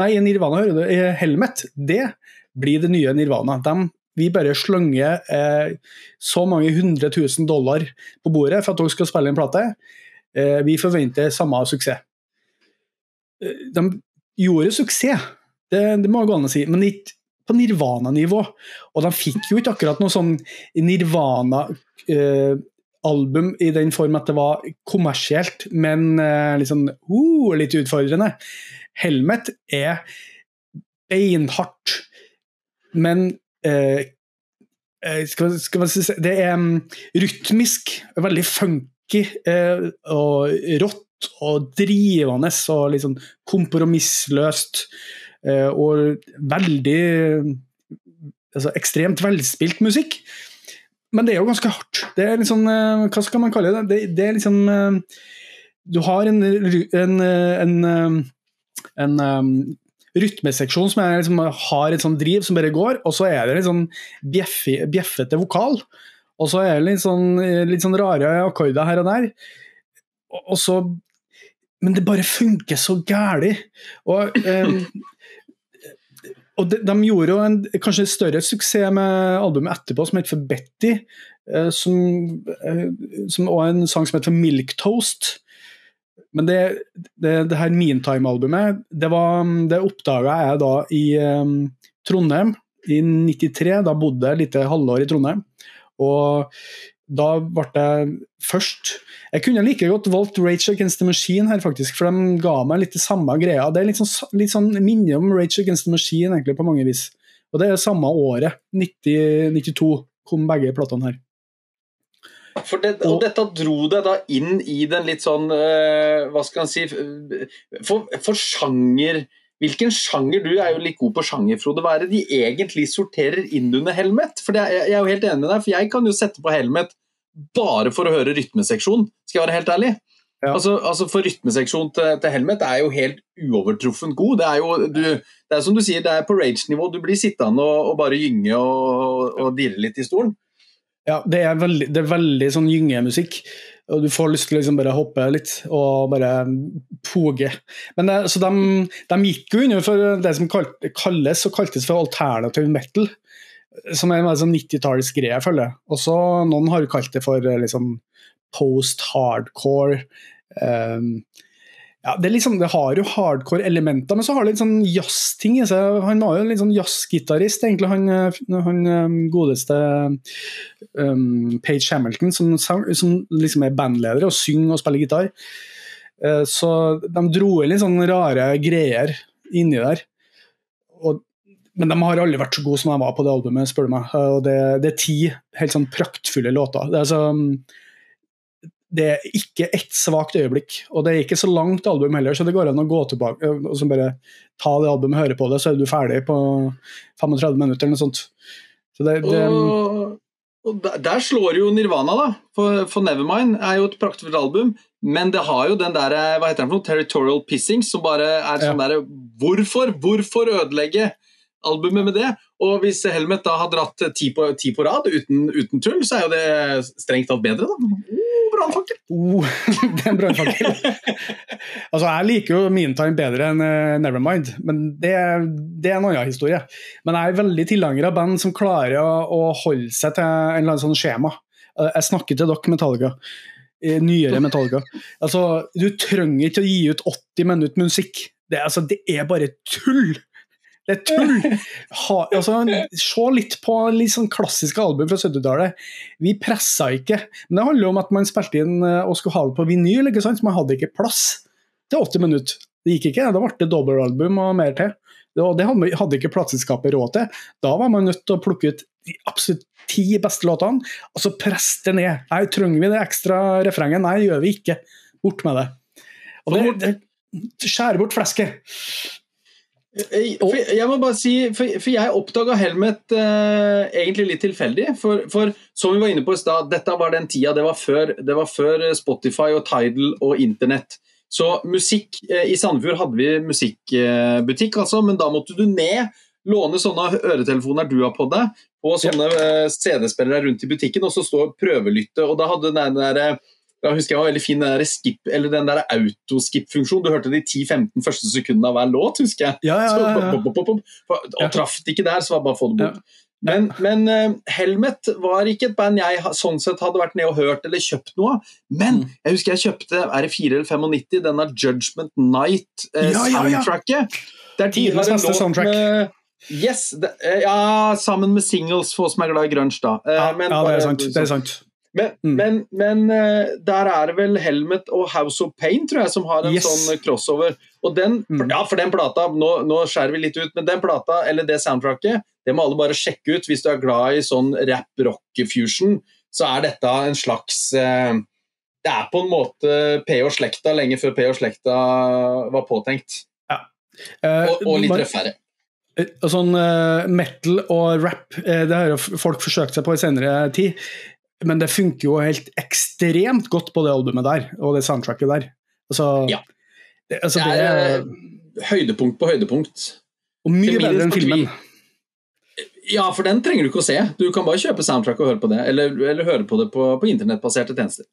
Nei, Nirvana, hører du, eh, Helmet, det blir det nye Nirvana. De, vi bare slenger eh, så mange hundre tusen dollar på bordet for at dere skal spille en plate. Eh, vi forventer samme suksess. Eh, de gjorde suksess, det, det må gå an å si, men ikke på Nirvana-nivå. Og de fikk jo ikke akkurat noe sånn Nirvana eh, i den form at det var kommersielt, men liksom, uh, litt utfordrende. Helmet er beinhardt, men eh, eh skal, man si, Det er um, rytmisk, veldig funky eh, og rått og drivende og liksom kompromissløst. Eh, og veldig altså, ekstremt velspilt musikk. Men det er jo ganske hardt. Det er liksom, Hva skal man kalle det? Det, det er liksom Du har en, en, en, en um, rytmeseksjon som er, liksom, har et sånn driv som bare går, og så er det litt sånn bjeffete vokal. Og så er det litt sånn, litt sånn rare akkorder her og der. Og, og så Men det bare funker så gæli. Og um, og de, de, gjorde jo en kanskje større suksess med albumet etterpå, som heter for Betty. Uh, som, uh, som, og en sang som heter for Milk Toast. Men det, det, det her Meantime-albumet, det, det oppdaga jeg da i um, Trondheim i 93. Da bodde jeg et lite halvår i Trondheim. Og da ble jeg først Jeg kunne like godt valgt Rage Against the Machine her, faktisk, for de ga meg litt det samme greia. Det er litt sånn, litt sånn minne om Rage Against the Machine egentlig på mange vis. Og det er samme året, 90, 92, kom begge platene her. For det, og dette dro deg da inn i den litt sånn uh, Hva skal en si For, for sjanger Hvilken sjanger Du er jo litt god på sjanger, Frode. Hva er det de egentlig sorterer inn under Helmet? For det, Jeg er jo helt enig med deg, for jeg kan jo sette på Helmet bare for å høre rytmeseksjon, skal jeg være helt ærlig. Ja. Altså, altså, For rytmeseksjon til, til, Helmet er jo helt uovertruffent god. Det er jo du, det er som du sier, det er på rage-nivå. Du blir sittende og, og bare gynge og, og dirre litt i stolen. Ja, det er veldig, det er veldig sånn gyngemusikk. Og du får lyst til å liksom bare hoppe litt og bare poge. Men det, så de, de, gikk jo under for det som kalles og kaltes for alternative metal som er en sånn 90-tallsgreie, føler jeg. Og så noen har kalt det for eh, liksom post-hardcore. Um, ja, det, liksom, det, har jo hardcore elementer, men så har det litt sånn jazzting i seg. Han var jo litt sånn jazzgitarist, egentlig, han, eh, han eh, godeste um, Page Hamilton, som, som, liksom er bandleder og synger og spiller gitar. Uh, så de dro inn litt sånne rare greier inni der. Og men de har aldri vært så gode som de var på det albumet, spør du meg. Og det, det er ti helt sånn praktfulle låter. Det er, så, det er ikke ett svakt øyeblikk, og det er ikke så langt album heller, så det går an å gå tilbake og bare ta det albumet, høre på det, så er du ferdig på 35 minutter eller noe sånt. Det, det, og, og, der slår jo Nirvana, da. For, for, Nevermind er jo et praktfullt album, men det har jo den der, hva heter den for noe, Territorial Pissing, som bare er sånn ja. derre Hvorfor? Hvorfor ødelegge? albumet med det. Og hvis Helmet da har dratt ti på, ti på rad uten, uten, tull, så er jo det strengt tatt bedre, da. Oh, brannfakkel! Oh, det er en brannfakkel. altså, jeg liker jo Meantime bedre enn uh, Nevermind, men det, det, er en annen historie. Men jeg er veldig tilhenger av band som klarer å, å, holde seg til en eller annen sånn skjema. Uh, jeg snakker til dere, Metallica. Uh, nyere Metallica. Altså, du trenger ikke å gi ut 80 minutter musikk. Det, altså, det er bare tull! Det er tull! Ha, altså, se litt på litt sånn klassiske album fra 70-tallet. Vi pressa ikke. Men det handler om at man spilte inn eh, og skulle ha det på vinyl, ikke sant? så man hadde ikke plass til 80 minutter. Det gikk ikke. Da ble det dobbeltalbum og mer til. Og det hadde ikke plateselskapet råd til. Da var man nødt til å plukke ut de absolutt ti beste låtene, og så presse det ned. Nei, trenger vi det ekstra refrenget? Nei, gjør vi ikke. Bort med det. Og det, det skjærer bort flesket. Eh, for jeg må bare si, for, for jeg oppdaga Helmet eh, egentlig litt tilfeldig. For, for, som vi var inne på i stad, dette var den tida. Det var, før, det var før Spotify og Tidal og internett. Så musikk eh, I Sandefjord hadde vi musikkbutikk, altså, men da måtte du ned låne sånne øretelefoner du har på deg, og sånne ja. CD-spillere rundt i butikken, og så stå og prøvelytte. Og da hadde den der da husker jeg var veldig fin den der skip, eller den der autoskip-funksjonen. Du hørte de 10-15 første sekundene av hver låt, husker jeg. Ja, ja, ja, ja. Pop, pop, pop, og traff det ikke der, så var det bare å få det bort. Men, men uh, Helmet var ikke et band jeg sånn sett hadde vært nede og hørt eller kjøpt noe av. Men Mm. jeg husker jeg kjøpte er det 4 eller 95, denne Judgment Night-soundtracket. Ja, ja, ja. Der de har en låt soundtrack. med- Yes, det, eh, ja, sammen med singles for oss som er glad i grunge, da. Uh, Ja, men ja, det er sant. Det er sant. Men, Mm. men, men eh, der er det vel Helmet og House of Pain tror jeg, som har en Yes. sånn crossover. Og den, Mm. ja, for den plata, nå, nå skjærer vi litt ut, men den plata, eller det soundtracket, det må alle bare sjekke ut. Hvis du er glad i sånn rap-rock-fusion, så er dette en slags eh, Det er på en måte P og slekta lenge før P og slekta var påtenkt. Eh, Og, og litt man- røffere. Eh, Sånn uh, metal og rap, eh, det har jo folk forsøkt seg på i senere tid. Men det funker jo helt ekstremt godt på det albumet der, og det soundtracket der. Altså, Ja. det, altså, Det det er er eh, høydepunkt på høydepunkt. og mye bedre enn filmen. Ja, for den trenger du ikke å se. Du kan bare kjøpe soundtrack og høre på det, eller, eller høre på det på, på internettbaserte tjenester.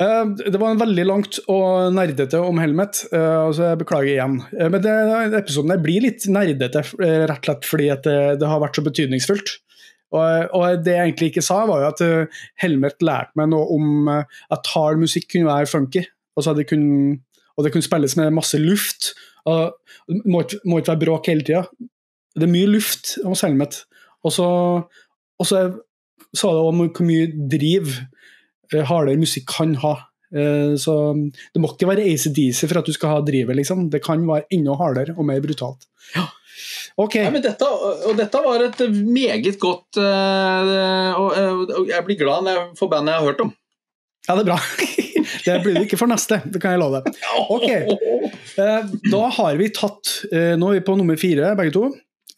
Eh, Det var en veldig langt og nerdete om Helmet, uh, altså jeg beklager igjen. Uh, Men det, episoden blir litt nerdete, rett og slett fordi det, det har vært så betydningsfullt. Og, og det jeg egentlig ikke sa, var jo at eh, Helmet lærte meg noe om eh, at hard musikk kunne være funky. Altså det kunne, og det kunne spilles med masse luft. Og det må, må ikke være bråk hele tida. Det er mye luft hos Helmet. Og så og så sa det om hvor mye driv eh, hardere musikk kan ha. Så det må ikke være ACDC for at du skal ha drivet, liksom. Det kan være enda hardere og mer brutalt. Ok. Nei, men dette, og dette var et meget godt eh, og, og Jeg blir glad når jeg får bandet jeg har hørt om. Ja, det er bra. Det blir det ikke for neste, det kan jeg love deg. Ok. Eh, Da har vi tatt eh, Nå er vi på nummer fire, begge to.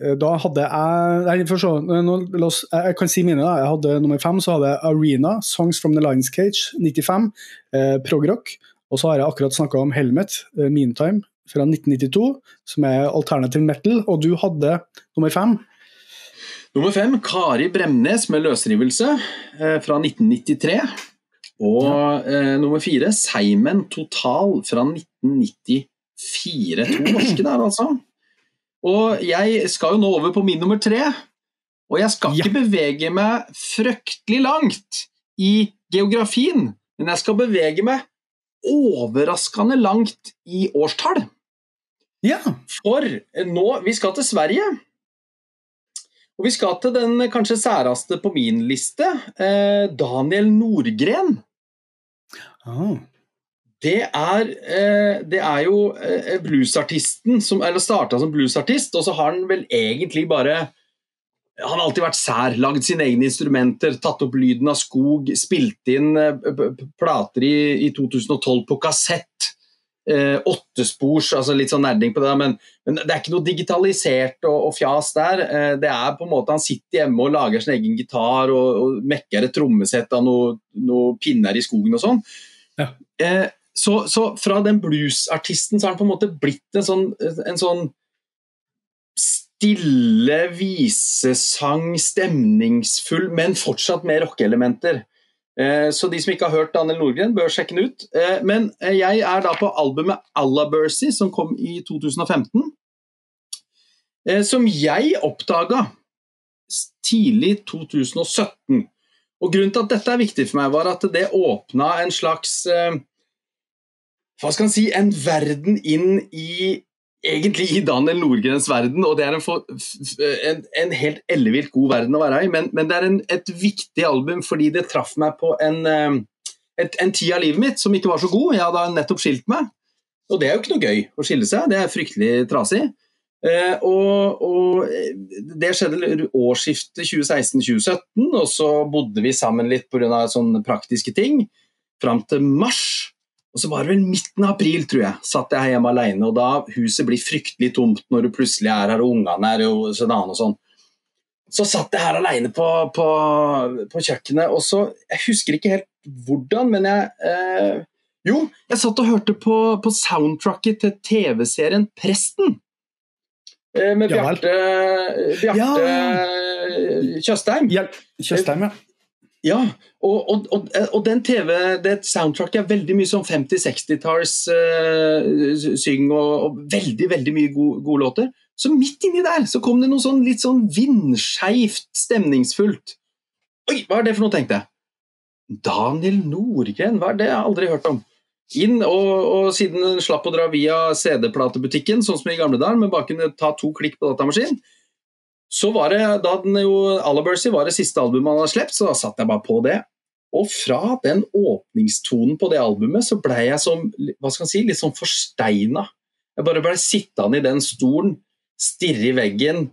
Eh, Da hadde jeg Nei, for så, nå, oss, jeg kan si mine. da. Jeg hadde nummer fem, så hadde jeg Arena, Songs from the Lions Cage, 95, eh, progrock. Og så har jeg akkurat snakka om Helmet, eh, Meantime, fra 1992, som er alternative metal. Og du hadde nummer fem. Nummer fem, Kari Bremnes med 'Løsrivelse' eh, fra 1993. Og eh, nummer fire, Seimen Total fra 1994. To norske der, altså. Og jeg skal jo nå over på min nummer tre. Og jeg skal Ja. ikke bevege meg fryktelig langt i geografien, men jeg skal bevege meg overraskende langt i årstall. Ja. For nå, vi skal til Sverige. Og vi skal til den kanskje særeste på min liste, eh, Daniel Nordgren. Oh. Det er, eh, det er jo eh, bluesartisten som eller starta som bluesartist, og så har han vel egentlig bare Han har alltid vært sær, lagd sine egne instrumenter, tatt opp lyden av skog, spilt inn eh, plater i, i 2012 på kassett. Eh, åttespors, altså litt sånn nerding på det, men, men det er ikke noe digitalisert og, og fjas der. Eh, det er på en måte Han sitter hjemme og lager sin egen gitar og, og mekker et trommesett av noen noe pinner i skogen og sånn. Ja. Eh, så, så fra den bluesartisten så har han på en måte blitt en sånn, en sånn stille visesang, stemningsfull, men fortsatt med rockeelementer. Eh, Så de som ikke har hørt Daniel Nordgren, bør sjekke den ut. Eh, Men eh, jeg er da på albumet Alabercy, som kom i 2015. eh, Som jeg oppdaga tidlig 2017. Og Grunnen til at dette er viktig for meg, var at det åpna en slags Hva skal en si En verden inn i egentlig i Daniel Nordgrens verden, og det er en, for, en, en helt ellevilt god verden å være i, men, men det er en, et viktig album fordi det traff meg på en, eh, et, en tid av livet mitt som ikke var så god. Jeg hadde nettopp skilt meg, og det er jo ikke noe gøy å skille seg, det er fryktelig trasig. Eh, og, og eh, Det skjedde årsskiftet 2016-2017, og så bodde vi sammen litt pga. sånne praktiske ting, fram til mars. Og så var det vel midten av april, tror jeg, satt jeg hjemme alene, og da huset blir fryktelig tomt når du plutselig er her og ungene er og sånn og sånn. Så satt jeg her alene på, på, på kjøkkenet, og så Jeg husker ikke helt hvordan, men jeg eh, Jo, jeg satt og hørte på, på soundtracket til TV-serien Presten. eh, med Bjarte, vel. Bjarte, ja. Tjøstheim. Ja, Tjøstheim, ja. Ja, og, og, og, og den TV, det soundtracket er veldig mye sånn 50-60-talls uh, syng og, veldig veldig mye gode, gode låter. Så midt inni der så kom det noe sånn litt sånn vindskeivt, stemningsfullt. Oi, hva er det for noe, tenkte jeg. Daniel Nordgren, hva er det? Jeg har aldri hørt om. Inn, og siden den slapp å dra via CD-platebutikken, sånn som i gamle dager, men bare kunne ta to klikk på datamaskinen, så var det da den jo Alabursy var det siste albumet han hadde sluppet, så da satt jeg bare på det. Og fra den åpningstonen på det albumet så blei jeg som, hva skal man si, litt sånn forsteina. Jeg bare blei sittende i den stolen, stirre i veggen,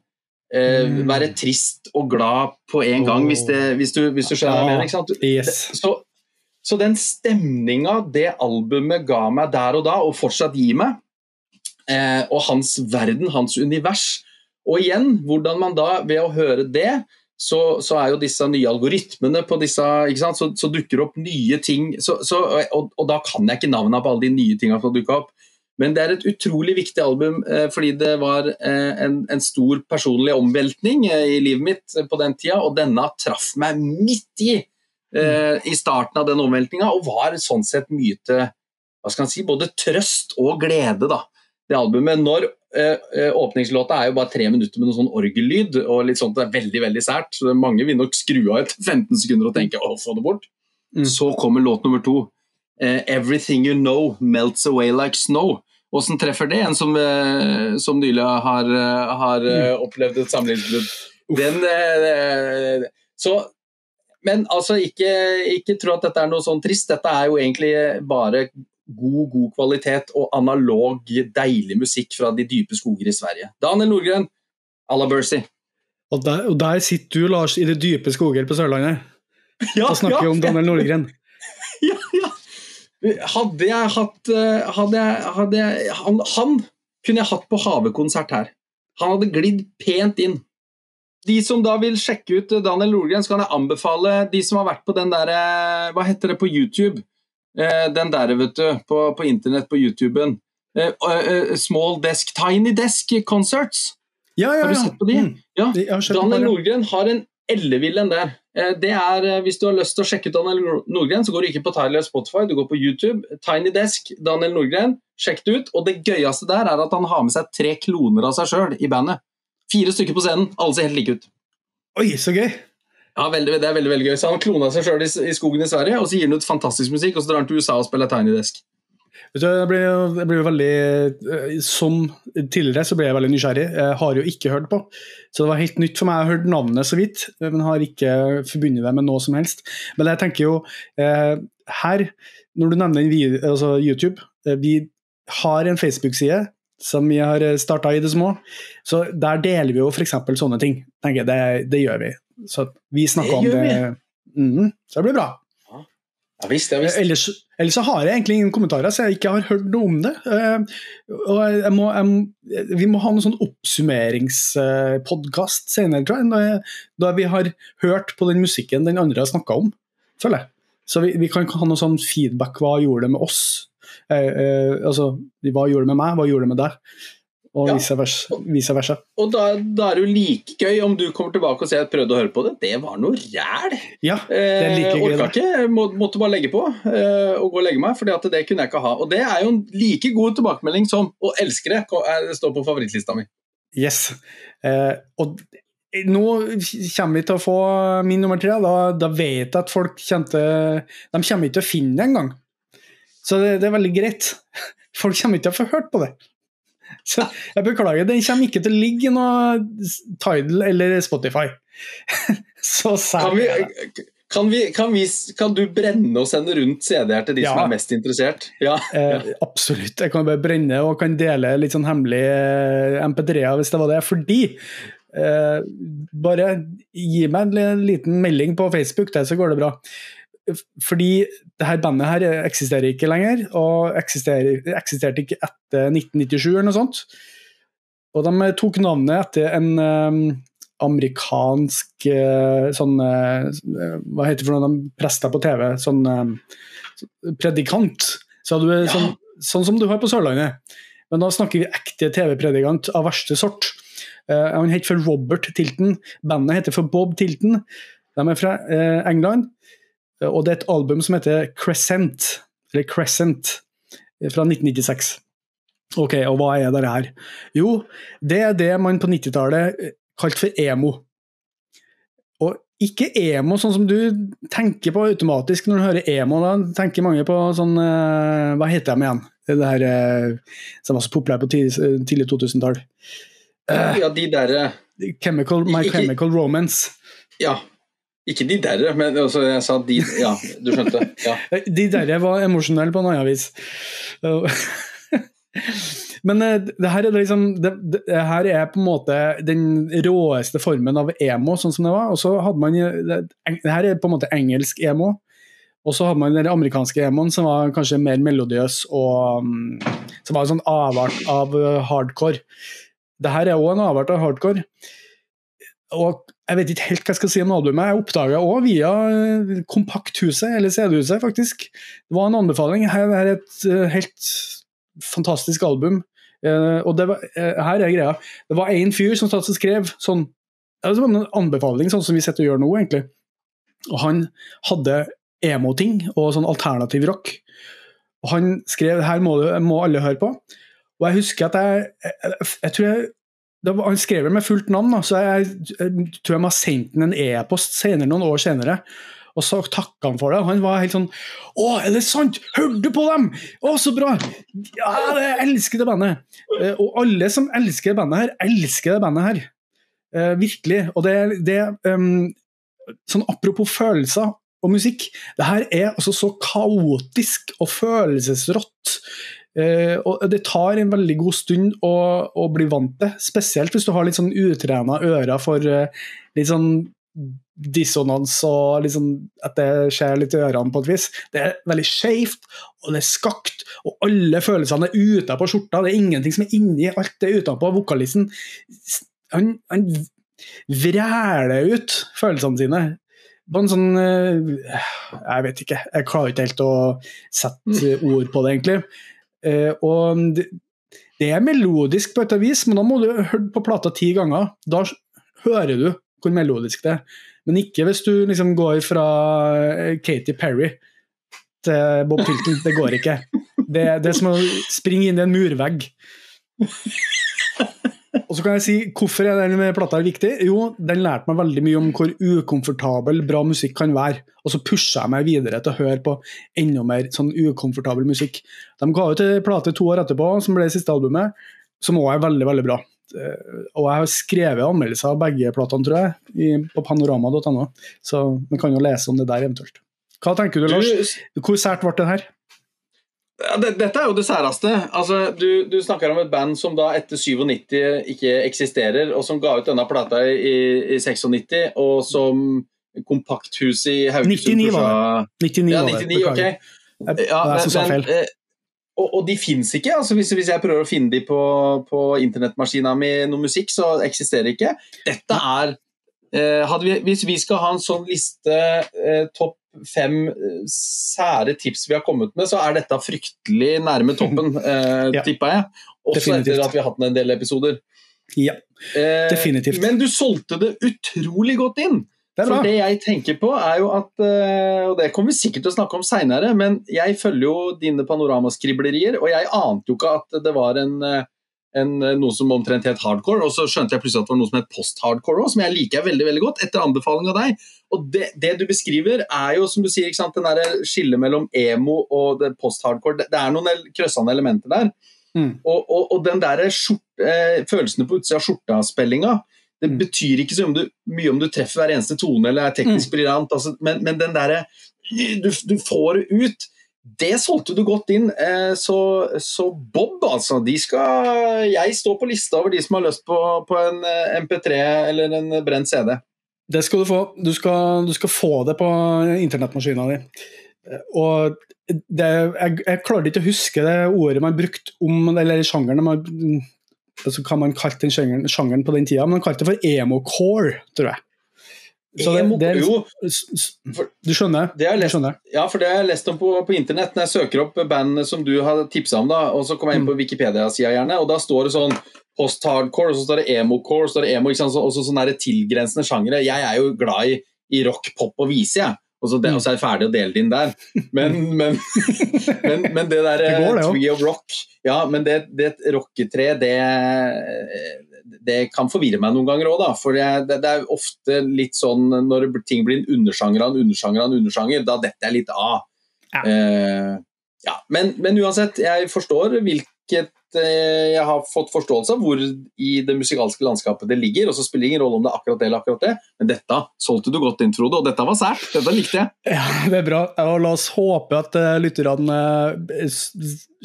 eh, Mm. være trist og glad på en gang, hvis, det, hvis, du, hvis du skjønner hva jeg mener. ikke sant? Yes. Så, så den stemninga det albumet ga meg der og da, og fortsatt gir meg, eh, og hans verden, hans univers Og igjen, hvordan man da, ved å høre det, så, så er jo disse nye algoritmene på disse ikke sant? Så, så dukker opp nye ting. Så, så, og, og da kan jeg ikke navnene på alle de nye tingene som dukka opp. Men det er et utrolig viktig album eh, fordi det var eh, en, en stor personlig omveltning eh, i livet mitt eh, på den tida, og denne traff meg midt i eh, i starten av den omveltninga, og var sånn sett mye til hva skal man si, både trøst og glede. da, det albumet. Når eh, eh, Åpningslåta er jo bare tre minutter med noe sånn orgellyd, og litt sånt det er veldig veldig sært. så Mange vil nok skru av etter 15 sekunder og tenke 'å, få det bort'. Mm. Så kommer låt nummer to. Eh, 'Everything You Know Melts Away Like Snow'. Åssen treffer det en som, eh, som nylig har, eh, har mm. opplevd et samlivsbrudd? Den eh, Så Men altså, ikke, ikke tro at dette er noe sånn trist. Dette er jo egentlig bare god, god kvalitet og analog, deilig musikk fra de dype skoger i Sverige. Daniel Nordgren, à la Bercy. Og der, og der sitter du, Lars, i de dype skoger på Sørlandet Ja, og snakker om Daniel Nordgren. ja, ja. Hadde jeg hatt eh, hadde jeg, hadde jeg, han, han kunne jeg hatt på havekonsert her. Han hadde glidd pent inn. De som da vil sjekke ut Daniel Nordgren, så kan jeg anbefale de som har vært på den der eh, Hva heter det på YouTube? Eh, Den der, vet du, på, på internett på YouTuben. Eh, eh, Small Desk, Tiny Desk Concerts. Ja, ja, Har du sett på de? Mm. Ja. Daniel. Nordgren har en ellevill en der. Eh, Det er, Hvis du har lyst til å sjekke ut Daniel Nordgren, så går du ikke på Tyler Spotify, du går på YouTube. Tiny Desk, Daniel Nordgren. Sjekk det ut. Og det gøyeste der er at han har med seg tre kloner av seg sjøl i bandet. Fire stykker på scenen, alle ser helt like ut. Oi, så gøy! Ja, veldig, Det er veldig veldig gøy. Så Han klona seg sjøl i, i skogen i Sverige, og så gir han ut fantastisk musikk, og så drar han til USA og spiller Tiny Desk. Vet du, jeg blir, jeg blir veldig eh, Som tidligere så ble jeg veldig nysgjerrig. Jeg har jo ikke hørt på. Så det var helt nytt for meg. Jeg har hørt navnet så vidt, men har ikke forbundet det med noe som helst. Men jeg tenker jo eh, her, når du nevner video, altså YouTube eh, Vi har en Facebook-side som vi har starta i det små. Så der deler vi jo f.eks. sånne ting. jeg, Det, det gjør vi. Så vi snakker Det om det. Mm, så det blir bra. Ja visst, ja visst. Ellers, ellers så har jeg egentlig ingen kommentarer, så jeg ikke har hørt noe om det. Eh, og jeg må, jeg må, vi må ha noen sånn oppsummeringspodkast senere, tror jeg, da vi har hørt på den musikken den andre har snakka om, føler jeg. Så vi, vi kan ha noe sånn feedback. Hva gjorde det med oss? Eh, eh, altså, hva gjorde det med meg, hva gjorde det med deg? Og Ja. vice versa. Vice versa. Og da, da er det jo like gøy om du kommer tilbake og sier at jeg prøvde å høre på det. Det var noe ræl! Ja, det er like Eh, gøy, orka ikke, må, måtte bare legge på eh, og gå og legge meg, for det kunne jeg ikke ha. Og det er jo en like god tilbakemelding som 'å elske det' er- det står på favorittlista mi. Yes. Eh, og nå kommer vi til å få min nummer tre. Da, da vet jeg at folk kjente De kommer ikke til å finne det engang. Så det, det er veldig greit. Folk kommer ikke til å få hørt på det. Så jeg beklager, den kommer ikke til å ligge i noe Tidal eller Spotify. Så Kan, vi, kan, vi, kan, vi, kan du brenne og sende rundt CD-er til de som er mest interessert? Ja. Eh, absolutt. Jeg kan bare brenne og kan dele litt sånn hemmelig MP3-er hvis det var det. Fordi eh, Bare gi meg en liten melding på Facebook, der, så går det bra. Fordi det her bandet her eksisterer ikke lenger, og eksisterer, eksisterte ikke etter 1997 eller noe sånt. Og de tok navnet etter en um, amerikansk uh, sånn uh, Hva heter det for noe de prester på TV? Sånn um, predikant. Så du, Ja. sånn, sånn som du har på Sørlandet. Men da snakker vi ekte TV-predikant av verste sort. Uh, han heter for Robert Tilton. Bandet heter for Bob Tilton. De er fra eh, England. Eh, og det er et album som heter Crescent, eller Crescent, fra 1996. Ok, og hva er det her? Jo, det er det man på 90-tallet kalte for emo. Og ikke emo sånn som du tenker på automatisk når du hører emo. Da tenker mange på sånn Hva heter de igjen? Det her som var så populært på tidlig 2000-tall. Ja, de derre Chemical, My Chemical Romance. Ja. Ikke de derre, men altså, jeg sa de Ja, du skjønte. Ja. De derre var emosjonelle på en annen vis. Men eh, det her, er liksom, det, det, her er på en måte den råeste formen av emo, sånn som det var. Og så hadde man det, det her er på en måte engelsk emo. Og så hadde man den amerikanske emoen som var kanskje mer melodiøs og um, Som var en sånn avart av uh, hardcore. Det her er òg en avart av hardcore. Og jeg vet ikke helt hva jeg skal si om albumet. Jeg oppdaga òg via uh, Kompakthuset, eller CD-huset, faktisk. Det var en anbefaling. Her er et uh, helt fantastisk album. Uh, og var, her er greia. Det var én fyr som satt og skrev sånn Det var en anbefaling, sånn som vi sitter og gjør nå, egentlig. Og han hadde emo-ting og sånn alternativ rock. Og han skrev her må, må alle høre på. Og jeg husker at jeg, jeg, jeg tror jeg var, Han skrev det med fullt navn, da, så jeg, jeg, tror jeg må ha sendt ham en e-post senere, noen år senere. Og så takka han for det. Han var helt sånn 'Å, er det sant? Hørte du på dem? Å, så bra!' Ja, jeg elsker det bandet. Eh, og alle som elsker det bandet her, elsker det bandet her. Eh, virkelig. Og det, det um, Sånn apropos følelser og musikk. Det her er altså så kaotisk og følelsesrått. Uh, og Det tar en veldig god stund å, å, bli vant til, spesielt hvis du har litt sånn utrena ører for uh, litt sånn dissonans og liksom at det skjer litt i ørene på et vis. Det er veldig skjevt, og det er skakt, og alle følelsene er ute på skjorta. Det er ingenting som er inni, alt er utenpå. Vokalisten han, han vræler ut følelsene sine på en sånn eh, Jeg vet ikke, jeg klarer ikke helt å sette ord på det, egentlig. Eh, og det, det er melodisk på et vis, men da må du høre på plata ti ganger. Da hører du hvor melodisk det er. Men ikke hvis du liksom går fra eh, Katy Perry til Bob Tilton. Det går ikke. Det, det er som å springe inn i en murvegg. Og så kan jeg si Hvorfor er den plata viktig? Jo, den lærte meg veldig mye om hvor ukomfortabel bra musikk kan være. Og så pusha jeg meg videre til å høre på enda mer sånn ukomfortabel musikk. De ga ut en plate to år etterpå, som ble det siste albumet, som òg er veldig, veldig bra. Eh, og jeg har skrevet anmeldelser av begge platene, tror jeg, på panorama.no, så man kan jo lese om det der eventuelt. Hva tenker du, Lars? Hvor sært ble det her? Ja, det, dette er jo det særeste. Altså, du, du, snakker om et band som da etter 97 ikke eksisterer, og som ga ut denne plata i, i 96, og som Kompakthuset i Haugesund 99 var det. 99, ja, 99 ok. Ja, det er som sa feil. og, og, de fins ikke. altså hvis, hvis, jeg prøver å finne de på, på internettmaskina mi noe musikk, så eksisterer de ikke. Dette er eh, vi, Hvis vi skal ha en sånn liste eh, topp fem eh, sære tips vi har kommet med, så er dette fryktelig nærme toppen, eh, ja. tippa jeg. Også definitivt. etter at vi har hatt en del episoder. Ja, eh, definitivt. Eh, men du solgte det utrolig godt inn. Det For det jeg tenker på, er jo at eh, Og det kommer vi sikkert til å snakke om seinere, men jeg følger jo dine panoramaskriblerier, og jeg ante jo ikke at det var en en, eh, noe som omtrent het hardcore, og så skjønte jeg plutselig at det var noe som het post-hardcore òg, som jeg liker veldig veldig godt, etter anbefaling av deg. Og det, det, du beskriver, er jo som du sier, ikke sant, den der skillet mellom emo og post-hardcore. Det, det, er noen kryssende elementer der. Mm. Og, og, og, den der skjort, eh, følelsene på utsida av skjorta-spillinga, det mm. betyr ikke så mye om du treffer hver eneste tone eller er teknisk mm. briljant, altså, men, men, den derre du, du får det ut det solgte du godt inn. Eh, så, så, Bob, altså. De skal Jeg står på lista over de som har lyst på, på en eh, MP3 eller en brent CD. Det skal du få. Du skal, du skal få det på internettmaskina di. Og det, jeg, jeg klarer ikke å huske det ordet man brukte om eller sjangeren man, altså Hva man kalte den sjangeren, sjangeren på den tida, men man kalte det for emo-core, tror jeg. Så det, det er, jo, for, du skjønner? Det lest, skjønner. Ja, for det har jeg lest om på, på, internett når jeg søker opp bandene som du har tipsa om. da, og Så kommer jeg inn på mm. Wikipedia-sida, gjerne, og da står det sånn post-hardcore, og så står det emo-core, og så står det emo? Så, også sånne tilgrensende sjangere. Jeg er jo glad i, i rock, pop og vise, jeg. Og så, det, og så er jeg ferdig å dele det inn der. Men, men, men, men det der Det går, det. Tree of Rock Ja, men det, det rocketreet, det det kan forvirre meg noen ganger òg, da. For det, det, er ofte litt sånn når ting blir en undersjanger av en undersjanger av en undersjanger, da detter jeg litt av. Ja. Uh, ja. Men, men uansett, jeg forstår hvilket eh, Jeg har fått forståelse av hvor i det musikalske landskapet det ligger, og så spiller det ingen rolle om det er akkurat det eller akkurat det, men dette solgte du godt inn, Frode, og dette var sært. Dette likte jeg. Ja, det er bra. Og la oss håpe at uh, lytterne uh,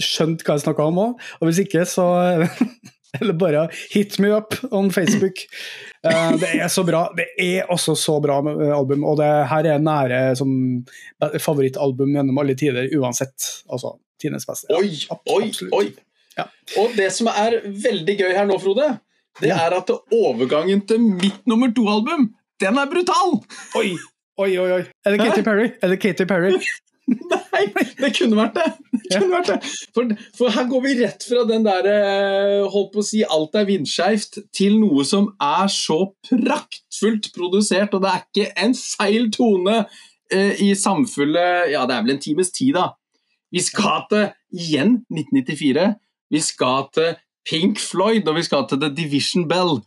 skjønte hva jeg snakka om òg. Og hvis ikke, så Eller bare hit me up on Facebook. Uh, det er så bra. Det er også så bra eh, album, og det her er nære som favorittalbum gjennom alle tider, uansett. Altså tidenes beste. Oi, ja, oi, oi. Ja. Og det som er veldig gøy her nå, Frode, det Ja. er at overgangen til mitt nummer to-album, den er brutal! Oi, oi, oi. oi. Er det Katy Perry? Er det Katy Perry? Nei, det kunne vært det. det, kunne vært det. For, for her går vi rett fra den der eh, holdt på å si alt er vindskeivt, til noe som er så praktfullt produsert, og det er ikke en feil tone eh, i samfunnet Ja, det er vel en times tid, da. Vi skal til igjen 1994. Vi skal til Pink Floyd, og vi skal til The Division Bell.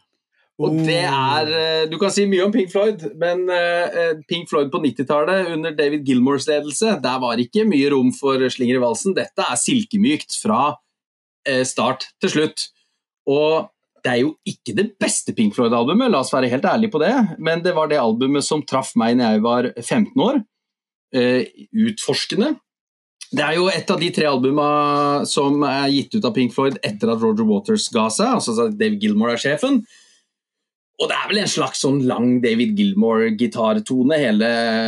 Og det er eh, Du kan si mye om Pink Floyd, men eh, Pink Floyd på 90-tallet under David Gilmores ledelse, der var ikke mye rom for slinger i valsen. Dette er silkemykt fra eh, start til slutt. Og det er jo ikke det beste Pink Floyd-albumet, la oss være helt ærlige på det, men det var det albumet som traff meg når jeg var 15 år. Eh, utforskende. Det er jo et av de tre albumene som er gitt ut av Pink Floyd etter at Roger Waters ga seg, altså at Dave Gilmore er sjefen. Og det er vel en slags sånn lang David Gilmore-gitartone, hele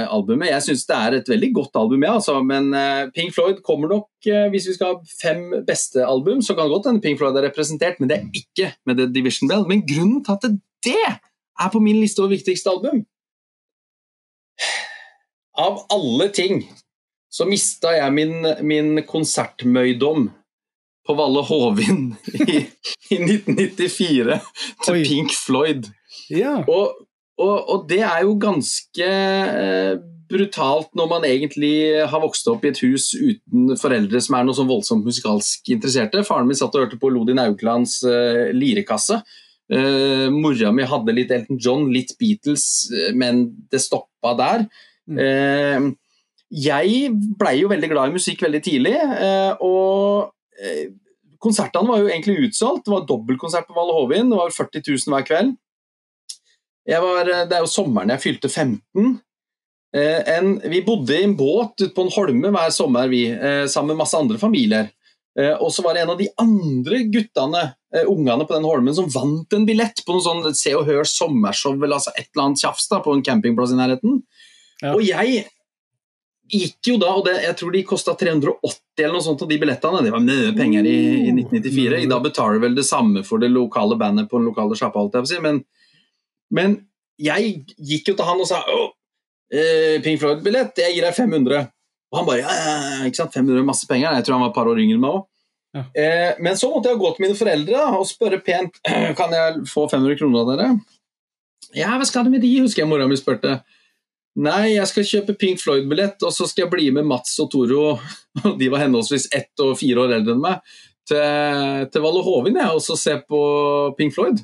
albumet. Jeg syns det er et veldig godt album, ja, altså. men eh, Pink Floyd kommer nok eh, Hvis vi skal ha fem beste album, så kan det godt hende Pink Floyd er representert, men det er ikke med The Division Bell. Men grunnen til at det er på min liste over viktigste album Av alle ting så mista jeg min, min konsertmøydom på Valle Hovin i, i 1994 til Oi. Pink Floyd. Ja. Og, og, og det er jo ganske eh, brutalt når man egentlig har vokst opp i et hus uten foreldre som er noe sånn voldsomt musikalsk interesserte. Faren min satt og hørte på Lodin Auklands uh, lirekasse. Uh, mora mi hadde litt Elton John, litt Beatles, eh, men det stoppa der. Mm. Eh, jeg blei jo veldig glad i musikk veldig tidlig, eh, og eh, konsertene var jo egentlig utsolgt. Det var dobbeltkonsert på Valle Hovin, det var 40 000 hver kveld. Jeg var, eh, det er jo sommeren jeg fylte 15. Eh, en, vi bodde i en båt ute på en holme hver sommer, vi, eh, sammen med masse andre familier. Eh, og så var det en av de andre guttene, ungene på den holmen, som vant en billett på noe sånn Se og Hør sommershow, eller altså et eller annet tjafs da, på en campingplass i nærheten. Ja. Og jeg gikk jo da, og det, jeg tror de kosta 380 eller noe sånt av de billettene. Det var mye penger i, i 1994. I dag betaler vel det samme for det lokale bandet på den lokale sjappa. Men, men jeg gikk jo til han og sa Å, eh, Pink Floyd-billett, jeg gir deg 500. Og han bare ja, ja, ikke sant, 500 er masse penger. Jeg tror han var et par år yngre enn meg òg. Ja. Eh, men så måtte jeg gå til mine foreldre da, og spørre pent kan jeg få 500 kroner av dere. Ja, hva skal du med de, husker jeg mora mi spurte. Nei, jeg skal kjøpe Pink Floyd-billett, og så skal jeg bli med Mats og Toro, de var henholdsvis ett og fire år eldre enn meg, til, til Valle Hovin jeg, og så se på Pink Floyd.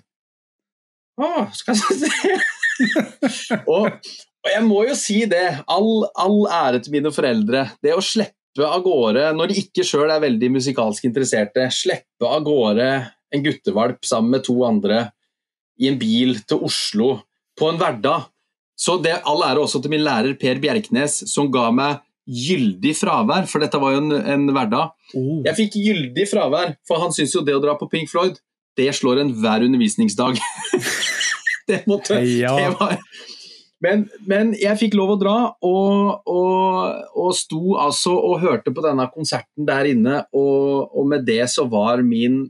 Å, skal jeg se og, og jeg må jo si det, all, all ære til mine foreldre. Det å slippe av gårde, når de ikke sjøl er veldig musikalsk interesserte, slippe av gårde en guttevalp sammen med to andre i en bil til Oslo på en hverdag. Så det all ære også til min lærer Per Bjerknes, som ga meg gyldig fravær, for dette var jo en, en hverdag. Oh. Jeg fikk gyldig fravær, for han syns jo det å dra på Pink Floyd, det slår enhver undervisningsdag. det måtte Ja. det var. Men, men jeg fikk lov å dra, og, og, og sto altså og hørte på denne konserten der inne, og, og med det så var min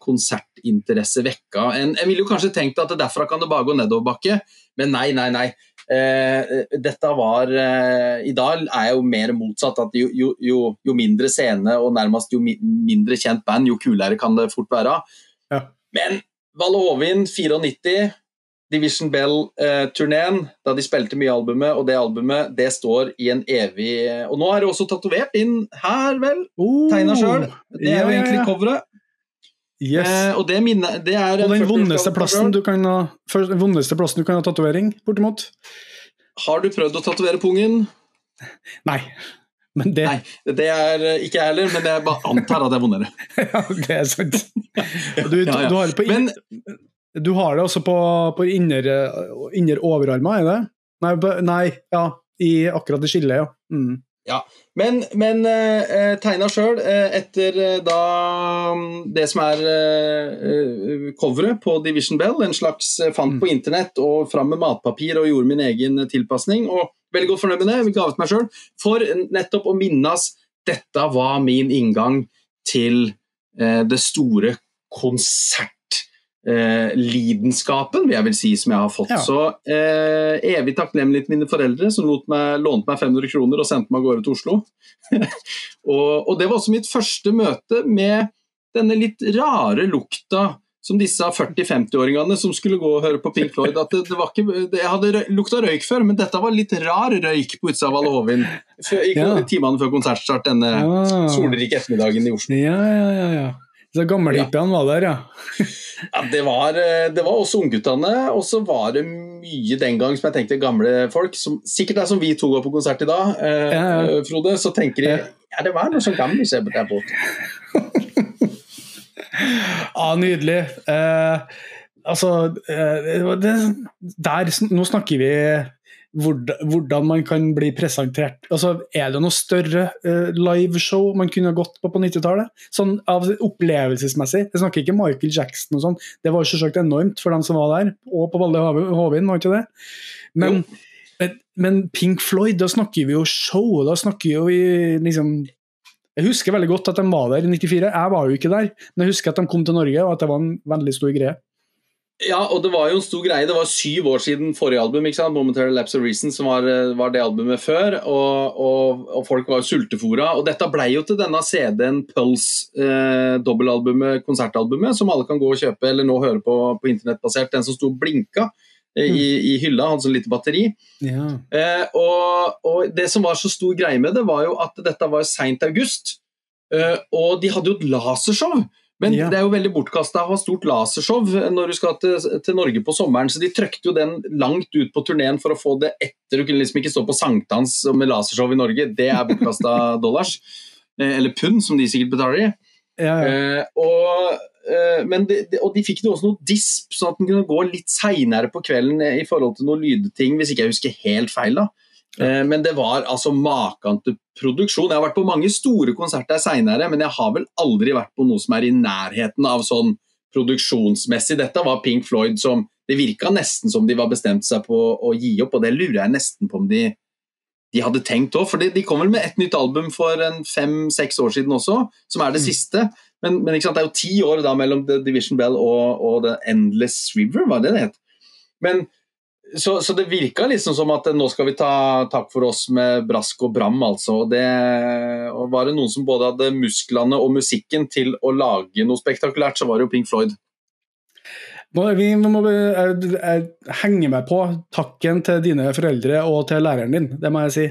konsertinteresse vekka. En, jeg ville jo kanskje tenkt at derfra kan det bare gå nedoverbakke, men nei, nei, nei. Eh, dette var eh, I dag er jeg jo mer motsatt. at jo, jo, jo, jo mindre scene og nærmest jo mi, mindre kjent band, jo kulere kan det fort være. Ja. Men Valle Hovin 94, Division Bell-turneen, da de spilte mye albumet, og det albumet det står i en evig Og nå er det også tatovert inn her, vel? Oh, Tegna sjøl. Det er ja, jo egentlig coveret. Yes. Eh, og det, minne, det er Og den vondeste plassen du kan ha først- vondeste plassen du kan ha tatovering, bortimot? Har du prøvd å tatovere pungen? Nei. Men det, Nei, det er eh, ikke jeg heller, men jeg bare antar at det er vondere. ja, det er sant. Du, Ja, ja. du har det på Men Du har det også på, på inner, inner overarmer, er det? Nei, nei, ja. I akkurat det skillet, ja. Mm. Men, men eh, tegna sjøl, eh, etter eh, da mm, det som er eh, eh, coveret på Division Bell, en slags eh, fant Mm. på internett og fram med matpapir og gjorde min egen tilpasning. Og veldig godt fornøyd med det, gavet meg sjøl, for nettopp å minnes dette var min inngang til eh, det store konsertlidenskapen, vil jeg vel si, som jeg har fått. Ja. Så eh, evig takknemlig til mine foreldre, som meg, lånte meg 500 kroner og sendte meg av gårde til Oslo. og, og det var også mitt første møte med denne litt rare lukta som disse 40-50-åringene som skulle gå og høre på Pink Floyd. At det, det var ikke, det, jeg hadde røy, lukta røyk før, men dette var litt rar røyk på utsida av Valle Hovin. før- i Ja. timene før konsertstart denne ja. solrike ettermiddagen i Oslo. Ja, ja, ja. ja. Så gammelhippiene var der, ja. Ja, det var, eh, det var også ungguttene, og så var det mye den gang som jeg tenkte gamle folk, som sikkert er som vi to går på konsert i dag, eh, Ja, ja. Frode, så tenker de Ja. ja, det var noe sånn gammelt der borte. Ja, nydelig. Eh, altså eh, det, der, Nå snakker vi hvordan, man kan bli presentert. Altså, er det noe større uh, liveshow man kunne gått på på 90-tallet? Sånn av opplevelsesmessig. Jeg snakker ikke Michael Jackson og sånn. Det var selvsagt enormt for dem som var der, og på Valle Hovin, var ikke det? Men, men, men Pink Floyd, da snakker vi jo show. Da snakker vi jo liksom jeg husker veldig godt at de var der i 94. Jeg var jo ikke der, men jeg husker at de kom til Norge, og at det var en veldig stor greie. Ja, og det var jo en stor greie. Det var syv år siden forrige album, ikke sant? 'Momentary Lapse of Reason', som var, eh, var det albumet før. Og, og, og folk var jo sultefora. Og dette blei jo til denne CD-en Pulse, eh, dobbelalbumet, konsertalbumet, som alle kan gå og kjøpe eller nå høre på på internettbasert. Den som sto og blinka eh, i, i hylla, hadde sånn lite batteri. Ja. Eh, og, og det som var så stor greie med det, var jo at dette var seint august. Eh, og de hadde jo et lasershow. Men Ja. det er jo veldig bortkasta å ha stort lasershow når du skal til, til Norge på sommeren, så de trøkte jo den langt ut på turneen for å få det etter. Du kunne liksom ikke stå på sankthans med lasershow i Norge, det er bortkasta dollars. Eh, eller pund, som de sikkert betaler i. Ja, ja. Eh, og, eh, men de, de, og de fikk jo også noe disp, sånn at den kunne gå litt seinere på kvelden i forhold til noen lydting, hvis ikke jeg husker helt feil. da. Eh, men det var altså maken til produksjon. Jeg har vært på mange store konserter seinere, men jeg har vel aldri vært på noe som er i nærheten av sånn produksjonsmessig. Dette var Pink Floyd som Det virka nesten som de var bestemt seg på å gi opp, og det lurer jeg nesten på om de de hadde tenkt òg, for de, de kom vel med et nytt album for en fem-seks år siden også, som er det Mm. siste. Men, men det er jo ti år da mellom The Division Bell og, og The Endless River, var det det het? Men, så, så det virka liksom som at nå skal vi ta takk for oss med brask og bram, altså. Og, det, og var det noen som både hadde musklene og musikken til å lage noe spektakulært, så var det jo Pink Floyd. Nå, vi må, jeg, jeg henger meg på takken til dine foreldre og til læreren din, det må jeg si.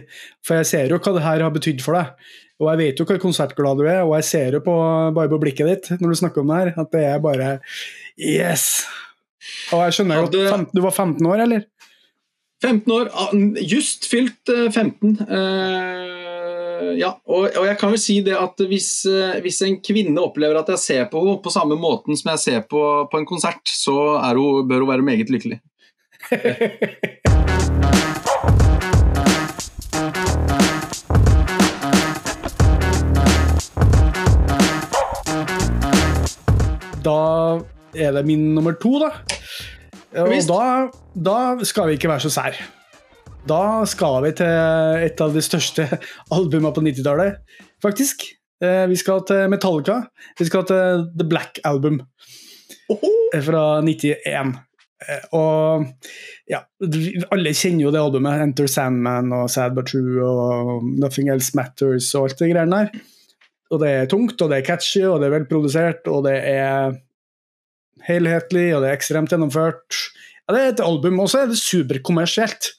For jeg ser jo hva det her har betydd for deg. Og jeg vet jo hvor konsertglad du er, og jeg ser jo på, bare på blikket ditt når du snakker om det her, at det er bare Yes! Og jeg skjønner jo at du var 15 år, eller? 15 år, ah, just fylt eh, 15. Eh, ja, og, jeg kan vel si det at hvis, eh, hvis en kvinne opplever at jeg ser på henne på samme måten som jeg ser på, på en konsert, så hun, bør hun være meget lykkelig. Da er det min nummer to, da. Og da, da skal vi ikke være så sær. Da skal vi til et av de største albumene på 90-tallet, faktisk. Eh, Vi skal til Metallica. Vi skal til The Black Album eh, fra 91. Eh, Og ja, alle kjenner jo det albumet. Enter Sandman og Sad But True og Nothing Else Matters og alt det greiene der. Og det er tungt, og det er catchy, og det er velprodusert, og det er helhetlig, og det er ekstremt gjennomført. Ja, det er et album, og så er det superkommersielt.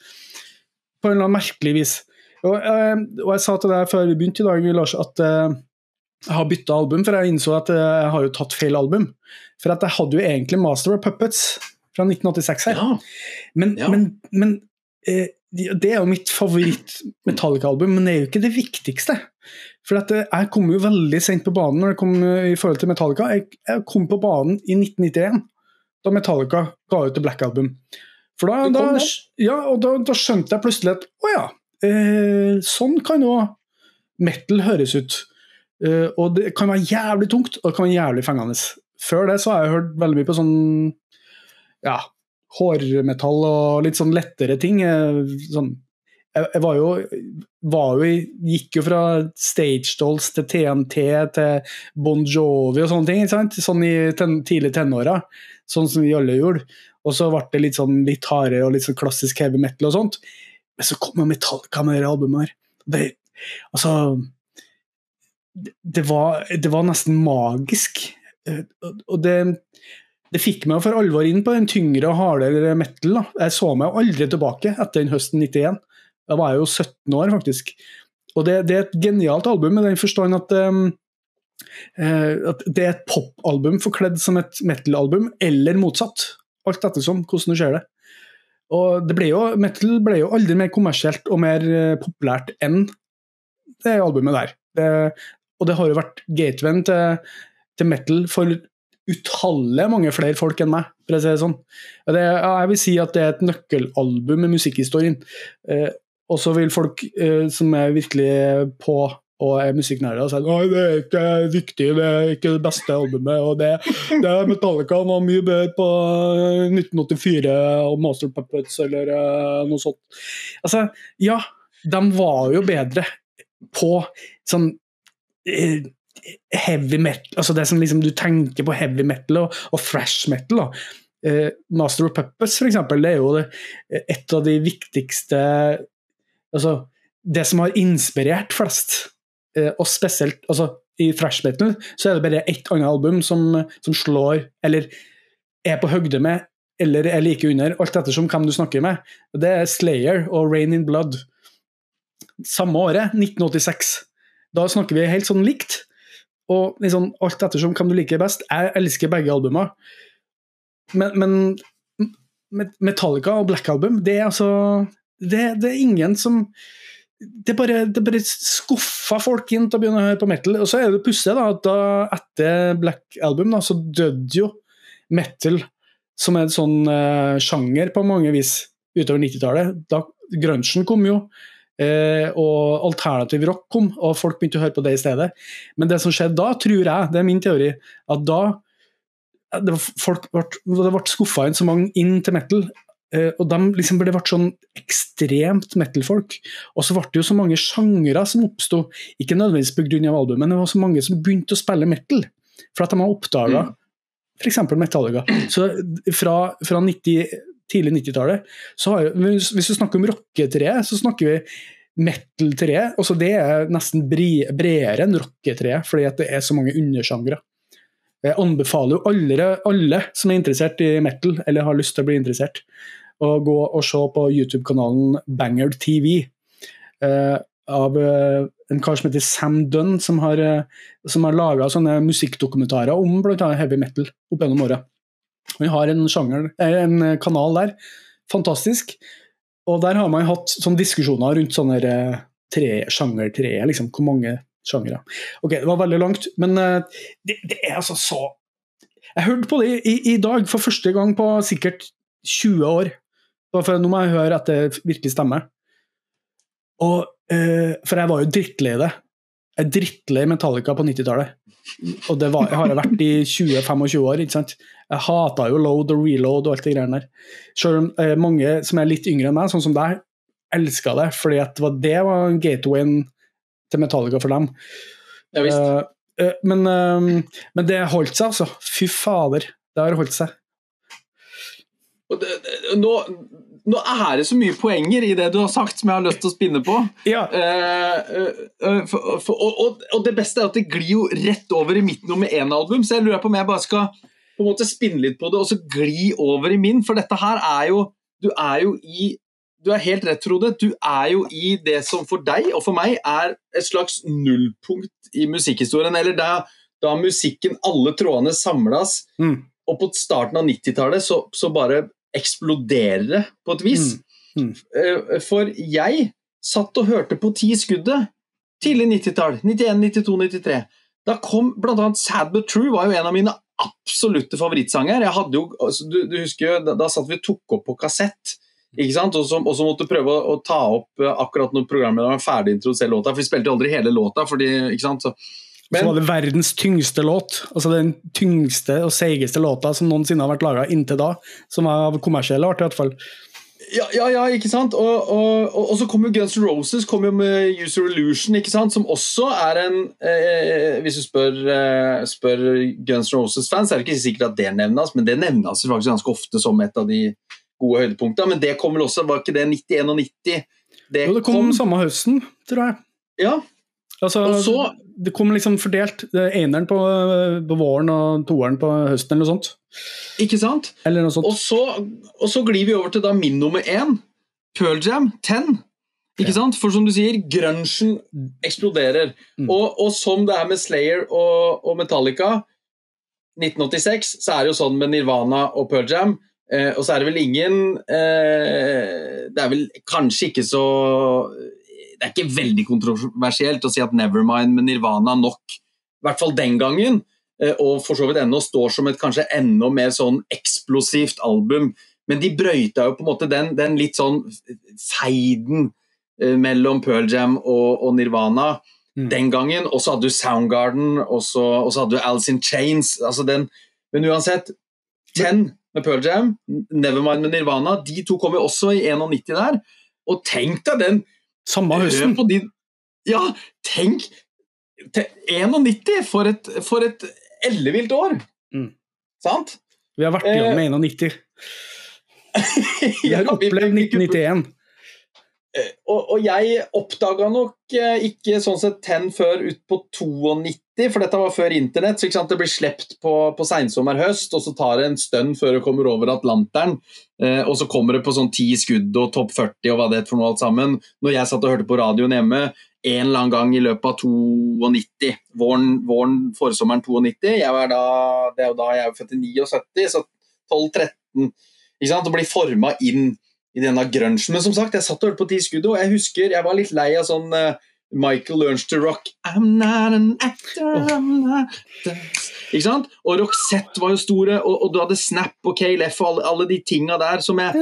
På en eller annen merkelig vis. Og, eh, og jeg sa til deg før vi begynte i dag, Lars, at eh, jeg har bytta album, for jeg innså at eh, jeg har jo tatt feil album. For at jeg hadde jo egentlig Master of Puppets fra 1986 her. Ja. Men, Ja. men, men eh, det er jo mitt favoritt-Metallica-album, men det er jo ikke det viktigste. For at eh, jeg kom jo veldig sent på banen når det kom eh, i forhold til Metallica. Jeg, jeg kom på banen i 1991, da Metallica ga ut The Black Album. For da, da, ja, og da, da skjønte jeg plutselig at å ja, eh, sånn kan jo metal høres ut. Eh, og det kan være jævlig tungt, og det kan være jævlig fengende. Før det så har jeg hørt veldig mye på sånn ja, hårmetall og litt sånn lettere ting. eh, Sånn, jeg, var jo, var jo Gikk jo fra Stage Dolls til TNT til Bon Jovi og sånne ting. Sånn i ten, tidlig tenåra. Sånn som vi alle gjorde. Og så ble det litt sånn litt hardere og litt sånn klassisk heavy metal og sånt. Men så kom Metallica med det albumet her. Det, altså det, var, det var nesten magisk. Og det, det fikk meg for alvor inn på den tyngre og hardere metal. Da. Jeg så meg aldri tilbake etter den høsten 91. Da var jeg jo 17 år, faktisk. Og det, det er et genialt album i den forstand at, um, eh, at det er et popalbum forkledd som et metal-album, eller motsatt. Alt ettersom hvordan du ser det. Og det ble jo, metal ble jo aldri mer kommersielt og mer eh, populært enn det albumet der. Det, og det har jo vært gateven til, til metal for utallige mange flere folk enn meg, for å si det sånn. Det, jeg vil si at det er et nøkkelalbum i musikkhistorien. Eh, og så vil folk eh, som er virkelig på og er musikknære og sier at det er ikke viktig, det er ikke det beste albumet. og det, det Metallica var mye bedre på eh, 1984 og Master Puppets eller eh, noe sånt. Altså, ja, de var jo bedre på sånn eh, heavy metal, altså det som liksom du tenker på heavy metal og, og fresh metal. da. Eh, Master of Puppets, for eksempel, det er jo det, et av de viktigste Altså, det som har inspirert flest, eh, og spesielt altså, i thrash metal, så er det bare ett annet album som, som slår, eller er på høgde med, eller er like under, alt ettersom hvem du snakker med. Det er Slayer og Rain in Blood. Samme året, 1986. Da snakker vi helt sånn likt. Og liksom, alt ettersom hvem du liker best. Jeg elsker begge albumer. Men, men Metallica og Black Album, det er altså Det, det er ingen som det bare, det bare skuffa folk inn til å begynne å høre på metal. Og så er det pussig at da, etter Black Album da, så døde jo metal som er en sånn uh, sjanger på mange vis utover 90-tallet. Da Grunchen kom jo, eh, og alternativ rock kom, og folk begynte å høre på det i stedet. Men det som skjedde da, tror jeg, det er min teori, at da det folk ble, det ble skuffa inn så mange inn til metal. Eh, og de liksom ble, ble sånn ekstremt metal-folk. Og så ble det jo så mange sjangere som oppsto, ikke nødvendigvis pga. albumet, men det var så mange som begynte å spille metal. For at de har oppdaga Mm. f.eks. Metallica. Så fra, fra 90, tidlig 90-tallet så har hvis, du snakker om rocketreet, så snakker vi metal-treet. Det er nesten bredere enn rocketreet, fordi det er så mange undersjangre. Jeg anbefaler jo alle, alle som er interessert i metal, eller har lyst til å bli interessert, å gå og se på YouTube-kanalen Banger TV. Eh, av eh, en kar som heter Sam Dunn, som har, eh, som har laga sånne musikkdokumentarer om bl.a. heavy metal opp gjennom åra. Vi har en, sjanger, eh, en kanal der. Fantastisk. Og der har man hatt sånne diskusjoner rundt sånne tre, sjangertreet, liksom. Hvor mange sjangere. Ok, det var veldig langt, men eh, det, det er altså så Jeg hørte på det i, i dag for første gang på sikkert 20 år. For nå må jeg høre at det virkelig stemmer. Og, eh, for jeg var jo drittlei det. Jeg er drittlei Metallica på 90-tallet. Og det var, jeg har jeg vært i 20-25 år. ikke sant? Jeg hata jo load og reload og alt det greiene der. Selv om eh, mange som er litt yngre enn meg, sånn som deg, elska det, fordi at det var, det var gatewayen til Metallica for dem. Ja, visst. Uh, men, uh, men det holdt seg, altså. Fy fader, det har holdt seg. Og det, det, nå, nå er det så mye poenger i det du har sagt som jeg har lyst til å spinne på. Ja, Uh, for, for, og, og, og det beste er at det glir jo rett over i mitt nummer én-album, så jeg lurer på om jeg bare skal på en måte spinne litt på det, og så gli over i min. For dette her er jo Du er jo i Du er helt rett, Frode. Du er jo i det som for deg og for meg er et slags nullpunkt i musikkhistorien. Eller da, da musikken, alle trådene samles, Mm. og på starten av 90-tallet så, så bare eksploderer det på et vis. Mm. Mm. Eh, For jeg satt og hørte på Ti skuddet tidlig 90-tall. 91, 92, 93. Da kom bl.a. Sad But True var jo en av mine absolutte favorittsanger. Jeg hadde jo, altså, du, du husker jo, da, da satt vi og tok opp på kassett. Ikke sant? Og så, og så måtte du prøve å, å ta opp eh, akkurat når programlederen var ferdig introdusere låta. For vi spilte aldri hele låta. Fordi, ikke sant? Så, Så var det verdens tyngste låt. Altså den tyngste og seigeste låta som noensinne har vært laga inntil da. Som er av kommersiell art, i hvert fall. Ja, ja, ja, ikke sant? Og, og, og, og så kom jo Guns N' Roses kom jo med User Illusion, ikke sant? som også er en eh, Hvis du spør, eh, spør Guns N' Roses-fans, er det ikke sikkert at det nevnes, men det nevnes faktisk ganske ofte som et av de gode høydepunkter, Men det kom vel også, var ikke det 91 og 90? Det Jo, det kom samme høsten, tror jeg. Ja, Altså, Og så- det kom liksom fordelt. Er Eneren på, på våren og toeren på høsten, eller noe sånt. ikke sant? Eller noe sånt. Og så, og så glir vi over til da min nummer én, Pearl Jam 10. Ikke sant? For som du sier, grunchen eksploderer. Mm. Og, og som det er med Slayer og, og Metallica 1986, så er det jo sånn med Nirvana og Pearl Jam. Eh, og så er det vel ingen eh, Det er vel kanskje ikke så Det er ikke veldig kontroversielt å si at Nevermind med Nirvana nok, i hvert fall den gangen, eh, og for så vidt ennå står som et kanskje enda mer sånn eksplosivt album. Men de brøyta jo på en måte den, den litt sånn feiden eh, mellom Pearl Jam og, og Nirvana Mm. den gangen. Og så hadde du Soundgarden, og så, og så hadde du Alice in Chains. Altså den, men uansett, Ten med Pearl Jam, Nevermind med Nirvana, de to kom jo også i 91 der. Og tenk deg den Samme høsten. på de Ja, tenk tenk 91! For et, for et ellevilt år! Mm. Sant? Vi har vært igjennom 91. Vi har opplevd vi- vi- 1991. og, og jeg oppdaga nok eh, ikke sånn sett Ten før ut på 92, for dette var før internett. så Det blir sluppet på, på seinsommer-høst, og så tar det en stund før det kommer over Atlanteren. Eh, og så kommer det på sånn ti skudd og topp 40 og hva det er for noe alt sammen. Når jeg satt og hørte på radioen hjemme en eller annen gang i løpet av 92, våren, våren forsommeren 92 jeg var da, Det er jo da jeg er født i 79, så 12-13. ikke sant, Og blir forma inn i denne grunchen. Men som sagt, jeg satt og hørte på Ti skudd, og jeg husker jeg var litt lei av sånn eh, Michael Learns to Rock I'm not an actor, I'm not. Ikke sant? Og Roxette var jo store, og, og du hadde Snap og KLF og alle, alle de tinga der som jeg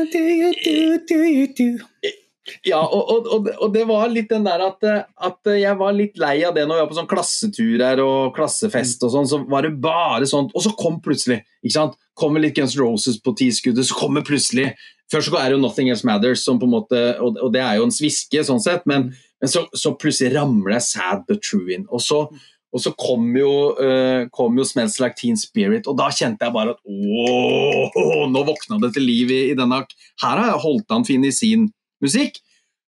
Ja, og, og, og, det var litt den der at, at jeg var litt lei av det når vi var på sånn klasseturer og klassefest og sånn, så var det bare sånt. Og så kom plutselig, ikke sant, kommer litt Guns Roses på tiskuddet, så kommer plutselig Først så er det jo Nothing Else Matters, som på en måte, og, og det er jo en sviske, sånn sett, men, men så, så plutselig ramler jeg Sad But True inn. Og så, og så kom jo, uh, kom jo Smells Like Teen Spirit, og da kjente jeg bare at ååå, nå våkna det til liv i, i denne Her har jeg holdt an fin i sin musikk.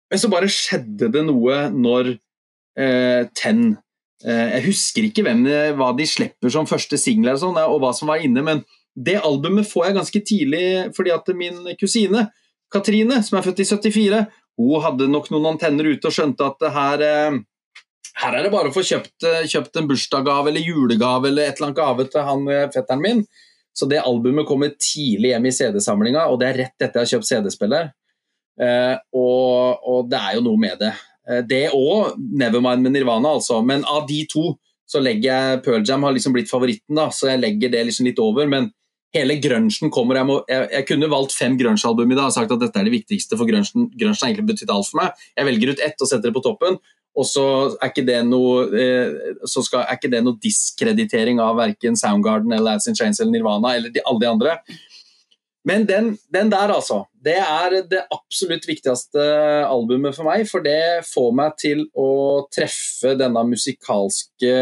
Men så bare skjedde det noe når uh, Ten uh, Jeg husker ikke hvem, hva de slipper som første singel, og, sånn, og hva som var inne, men det albumet får jeg ganske tidlig fordi at min kusine Katrine, som er født i 74, hun hadde nok noen antenner ute og skjønte at her eh, her er det bare å få kjøpt, eh, kjøpt en bursdagsgave eller julegave eller et eller annet gave til han eh, fetteren min. Så det albumet kommer tidlig hjem i CD-samlinga, og det er rett etter jeg har kjøpt CD-spiller. Eh, og, og det er jo noe med det. Eh, det og Nevermind med Nirvana, altså. Men av de to så legger jeg Pearl Jam har liksom blitt favoritten, da, så jeg legger det liksom litt over. Men hele grunchen kommer. Jeg, må, jeg, jeg kunne valgt fem grunge-album i dag og sagt at dette er det viktigste, for grunchen, har egentlig betydd alt for meg. Jeg velger ut ett og setter det på toppen. Og så er ikke det noe, eh, skal, er ikke det noe diskreditering av verken Soundgarden eller Alice in Chains eller Nirvana eller de, alle de andre. Men den, den der, altså. Det er det absolutt viktigste albumet for meg, for det får meg til å treffe denne musikalske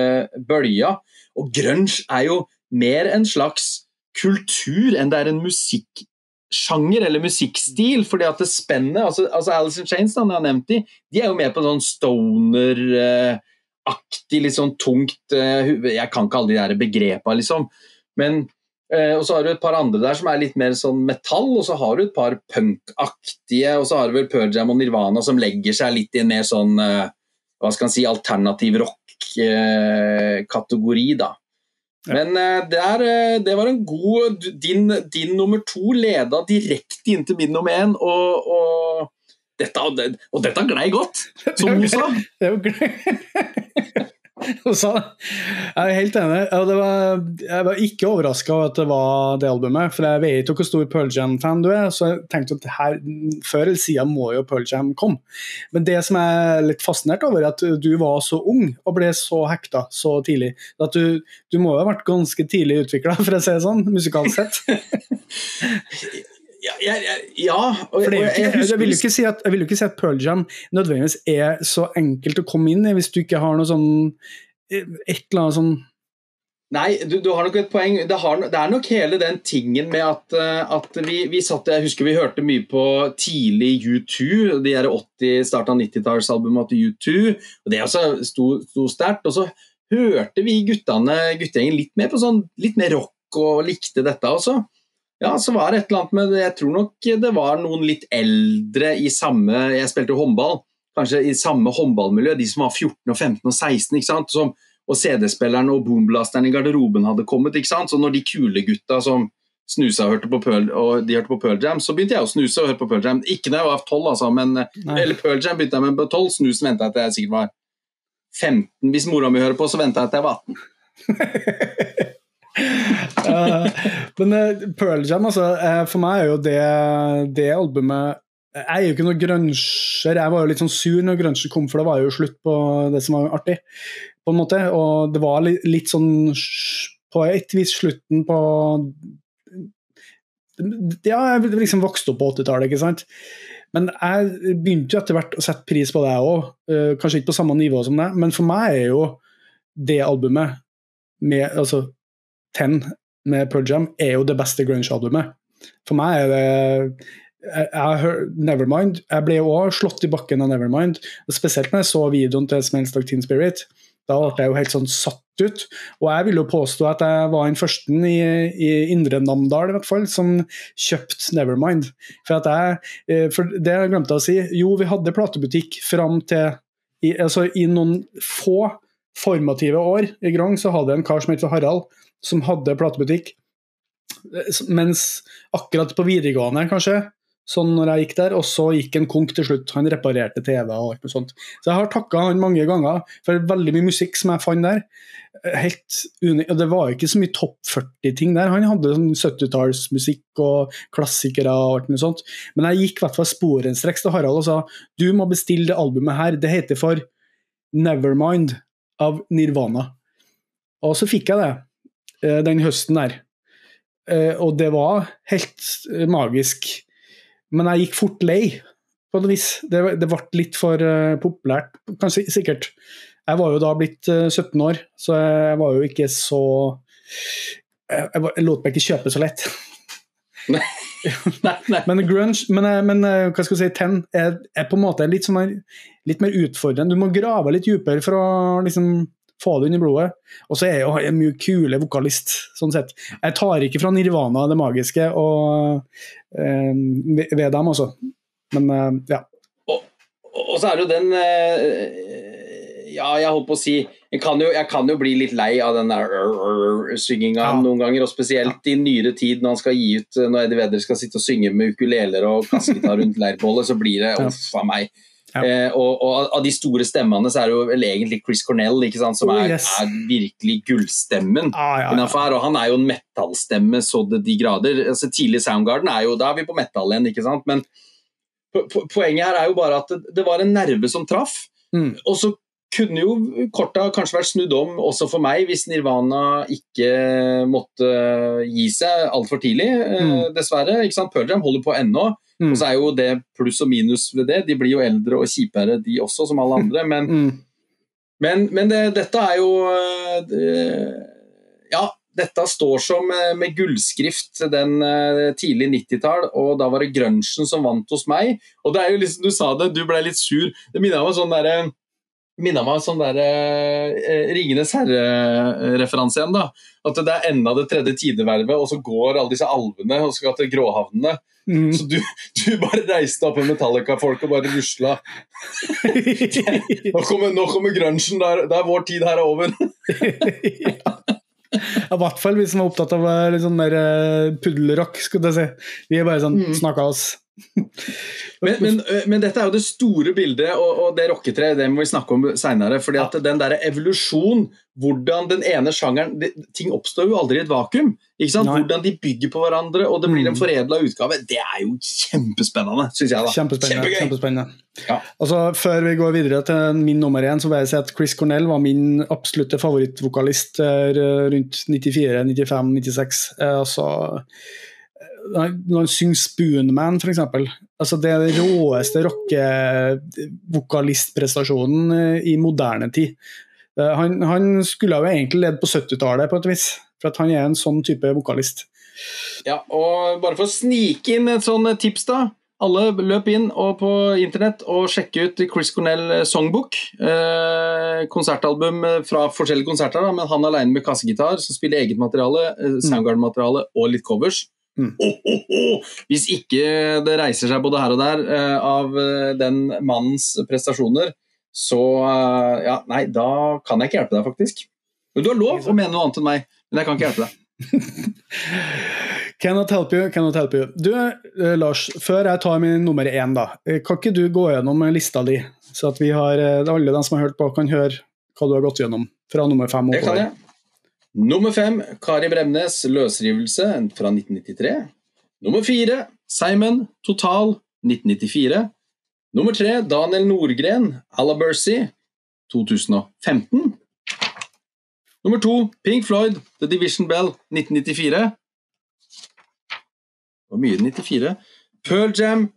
bølja. Og grunge er jo mer en slags kultur enn det er en musikksjanger eller musikkstil. fordi at det spennet, altså, altså Alice in Chains, da, jeg har nevnt de, de er jo med på sånn stoner-aktig, litt sånn tungt eh, Jeg kan ikke alle de der begrepa, liksom. Men Eh, og så har du et par andre der som er litt mer sånn metall, og så har du et par punkaktige, og så har du vel Pearl og Nirvana som legger seg litt i en mer sånn eh, hva skal man si, alternativ rock-kategori, da. Men eh, det, er, eh, det, var en god din, din, nummer to leda direkte inn til min nummer én, og, og dette, og dette glei godt, som hun sa. jeg er helt enig. Var, jeg var ikke overraska over at det var det albumet, for jeg vet jo hvor stor Pearl Jam-fan du er, så jeg tenkte at her, før eller siden må jo Pearl Jam komme. Men det som jeg er litt fascinert over, er at du var så ung og ble så hekta så tidlig. At du, du må jo ha vært ganske tidlig utvikla, for å si det sånn, musikalsk sett. Ja, ja, ja og, jeg, jeg, jeg, vil si at, jeg, vil jo ikke si at Pearl Jam nødvendigvis er så enkelt å komme inn i hvis du ikke har noe sånn et eller annet sånn Nei, du, du, har nok et poeng. Det, har, det, er nok hele den tingen med at, eh, at vi, vi, satt Jeg husker vi hørte mye på tidlig U2, de der 80, starten av 90-tallsalbumene til U2. og Det også sto, sto sterkt. Og så hørte vi guttene, guttegjengen litt mer på sånn, litt mer rock og likte dette også ja, så var det et eller annet med Jeg tror nok det var noen litt eldre i samme Jeg spilte håndball, kanskje i samme håndballmiljø, de som var 14 og 15 og 16, ikke sant? Som, og CD-spilleren og boomblasteren i garderoben hadde kommet. ikke sant? Så når de kule gutta som snusa og hørte på Pearl, og de hørte på Pearl Jam, så begynte jeg å snuse og høre på Pearl Jam. Ikke da jeg var 12, altså, men Nei. eller Pearl Jam begynte jeg med på 12. Snusen venta jeg til jeg sikkert var 15. Hvis mora mi hører på, så venta jeg til jeg var 18. uh, men uh, Pearl Jam, altså, uh, for meg er jo det, det albumet Jeg er jo ikke noe gruncher. Jeg var jo litt sånn sur når gruncher kom, for det var jo slutt på det som var artig. på en måte, Og det var litt, litt sånn på et vis slutten på Ja, jeg liksom vokste opp på 80-tallet, ikke sant. Men jeg begynte jo etter hvert å sette pris på det òg. kanskje ikke på samme nivå som det, men for meg er jo det albumet med altså, Ten med Pearl er jo det beste grunge-albumet. For meg er det jeg, jeg Nevermind. Jeg ble òg slått i bakken av Nevermind. Spesielt når jeg så videoen til Smells Like Teen Spirit. Da ble jeg jo helt sånn satt ut. Og jeg vil jo påstå at jeg var den første i, i Indre Namdal i hvert fall, som kjøpte Nevermind. For, at jeg, eh, for det jeg glemte å si, jo, vi hadde platebutikk fram til i, altså, i noen få formative år i Grong, så hadde jeg en kar som het Harald, som hadde platebutikk. Mens akkurat på videregående, kanskje, sånn når jeg gikk der, og så gikk en konk til slutt. Han reparerte TV og alt noe sånt. Så jeg har takka han mange ganger for veldig mye musikk som jeg fant der. Helt unik. Og det var ikke så mye topp 40-ting der. Han hadde sånn 70-tallsmusikk og klassikere og alt noe sånt. Men jeg gikk i hvert fall sporenstreks til Harald og sa du må bestille det albumet her. Det heter for Nevermind av Nirvana. Og så fikk jeg det. Eh, den høsten der. Eh, og det var helt eh, magisk. Men jeg gikk fort lei, på et vis. Det, det ble litt for populært, kanskje sikkert. Jeg var jo da blitt 17 år, så jeg var jo ikke så Jeg, jeg lot meg ikke kjøpe så lett. Nei. nei, nei. Men grunge, men, men, hva skal jeg si, ten er, er på en måte litt, sånn, litt mer utfordrende. Du må grave litt dypere for å liksom få det i blodet. Og så er jeg jo en mye kule vokalist, sånn sett. Jeg tar ikke fra Nirvana det magiske og, eh, ved dem, altså. Men eh, ja. Og, og, så er det jo den eh, Ja, jeg holdt på å si jeg kan, jo, jeg kan jo bli litt lei av den der synginga ja. noen ganger, og spesielt i nyere tid når han skal gi ut Når Eddie Vedder skal sitte og synge med ukuleler og kassegitar rundt leirbålet, så blir det uff a meg. Ja. Eh, og, og, av de store stemmene så er det jo vel egentlig Chris Cornell sant, som oh, er, yes. er, virkelig gullstemmen. Ah, ja, ja. Og han er jo en metallstemme så det de grader. Altså, tidlig Soundgarden er jo Da er vi på metall igjen, ikke sant. Men po poenget her er jo bare at det, det var en nerve som traff. Mm. Og så kunne jo korta kanskje vært snudd om også for meg hvis Nirvana ikke måtte gi seg altfor tidlig, eh, mm. dessverre. ikke sant? Pearl Jam holder på ennå. Mm. Og så er jo det pluss og minus ved det. De blir jo eldre og kjipere, de også, som alle andre. Men, mm. men, men det, dette er jo det, Ja, dette står som eh, med gullskrift den tidlige tidlig 90-tall, og da var det grunchen som vant hos meg. Og det er jo liksom, Du sa det, du ble litt sur. Det minner meg om sånn derre minna meg om sånn der eh, Ringenes herre-referanse igjen. da. At det er enda det tredje tidevervet, og så går alle disse alvene og skal til gråhavnene. Mm. Så du, du bare reiste opp med Metallica-folk og bare rusla. Nå kommer, nå kommer grunchen, da er- er vår tid her over. I hvert fall vi som er opptatt av eh, litt sånn der eh, puddelrock, skulle jeg si. Vi er bare sånn Mm. snakka oss. Men, men, men dette er jo det store bildet, og, og det rocketreet det må vi snakke om seinere. at den der evolusjon, hvordan den ene sjangeren det, Ting oppstår jo aldri i et vakuum. Hvordan de bygger på hverandre, og det blir en Mm. foredla utgave. Det er jo kjempespennende, syns jeg. da. Kjempespennende. Kjempespennende. Ja. Altså, før vi går videre til min nummer én, så vil jeg si at Chris Cornell var min absolutte favorittvokalist eh, rundt 94, 95, 96. Eh, altså eh, når han synger Spoonman, f.eks. Altså, det er den råeste rockevokalistprestasjonen eh, i moderne tid. Eh, Han, han skulle jo egentlig ledd på 70-tallet, på et vis. For at han er en sånn type vokalist. Ja, og Bare for å snike inn et sånt tips, da. Alle løp inn og på internett og sjekke ut Chris Cornell Songbook. Eh, konsertalbum fra forskjellige konserter, da, men han alene med kassegitar, som spiller eget materiale, eh, Soundgarden-materiale og litt covers. Mm. Hvis ikke det reiser seg både her og der eh, av eh, den mannens prestasjoner, så eh, Ja, nei, da kan jeg ikke hjelpe deg, faktisk. Men du har lov å mene noe annet enn meg, men jeg kan ikke hjelpe deg. Cannot help you, cannot help you. Du, eh, Lars, før jeg tar min nummer én, da, eh, kan ikke du gå gjennom lista di, så at vi har, eh, alle de som har hørt på, kan høre hva du har gått gjennom fra nummer fem Det kan oppover? jeg. Nummer fem, Kari Bremnes, 'Løsrivelse' fra 1993. Nummer fire, Simon, 'Total', 1994. Nummer tre, Daniel Nordgren, 'Alabercy', 2015. Nummer to, Pink Floyd, 'The Division Bell', 1994. Det var mye 94. Pearl Jam,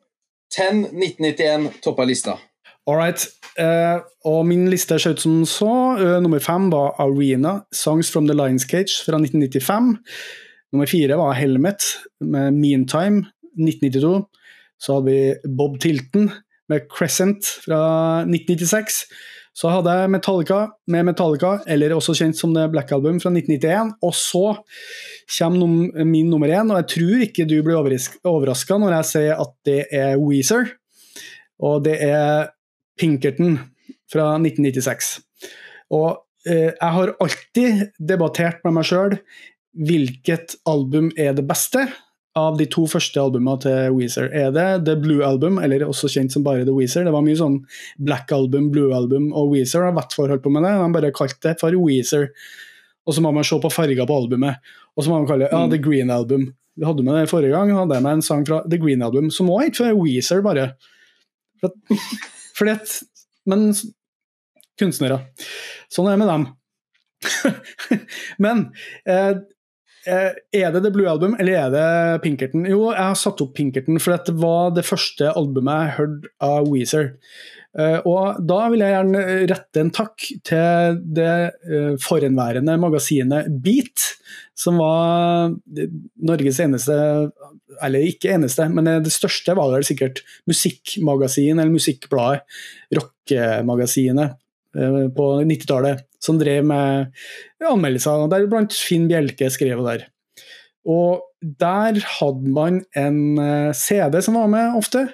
10, 1991, toppa lista. All right. Uh, og min liste ser ut som så. Uh, nummer fem var Arena, 'Songs from the Lions Cage' fra 1995. Nummer fire var Helmet med 'Meantime', 1992. Så hadde vi Bob Tilton med 'Crescent' fra 1996. Så hadde jeg Metallica med Metallica, eller også kjent som The Black Album fra 1991. Og så kommer num min nummer én, og jeg tror ikke du blir overraska når jeg sier at det er Weezer. Og det er Pinkerton fra 1996. Og eh, jeg har alltid debattert med meg sjøl hvilket album er det beste av de to første albumene til Weezer. Er det The Blue Album, eller også kjent som bare The Weezer? Det var mye sånn Black Album, Blue Album og Weezer har vært forhold på med det. De bare kalte det for Weezer. Og så må man se på farger på albumet. Og så må man kalle det ja, The Green Album. Vi hadde med det forrige gang, hadde jeg med en sang fra The Green Album, som òg het for Weezer, bare. For fordi at Men kunstnere. Sånn er det med dem. Men eh, eh, er det The Blue Album, eller er det Pinkerton? Jo, jeg har satt opp Pinkerton, for det var det første albumet jeg hørte av Weezer. Uh, og da vil jeg gjerne rette en takk til det uh, forhenværende magasinet Beat, som var Norges eneste, eller ikke eneste, men det største var vel sikkert musikkmagasin, eller musikkbladet, rockemagasinet uh, på 90-tallet, som drev med anmeldelser, deriblant Finn Bjelke skrev der. Og der hadde man en CD som var med ofte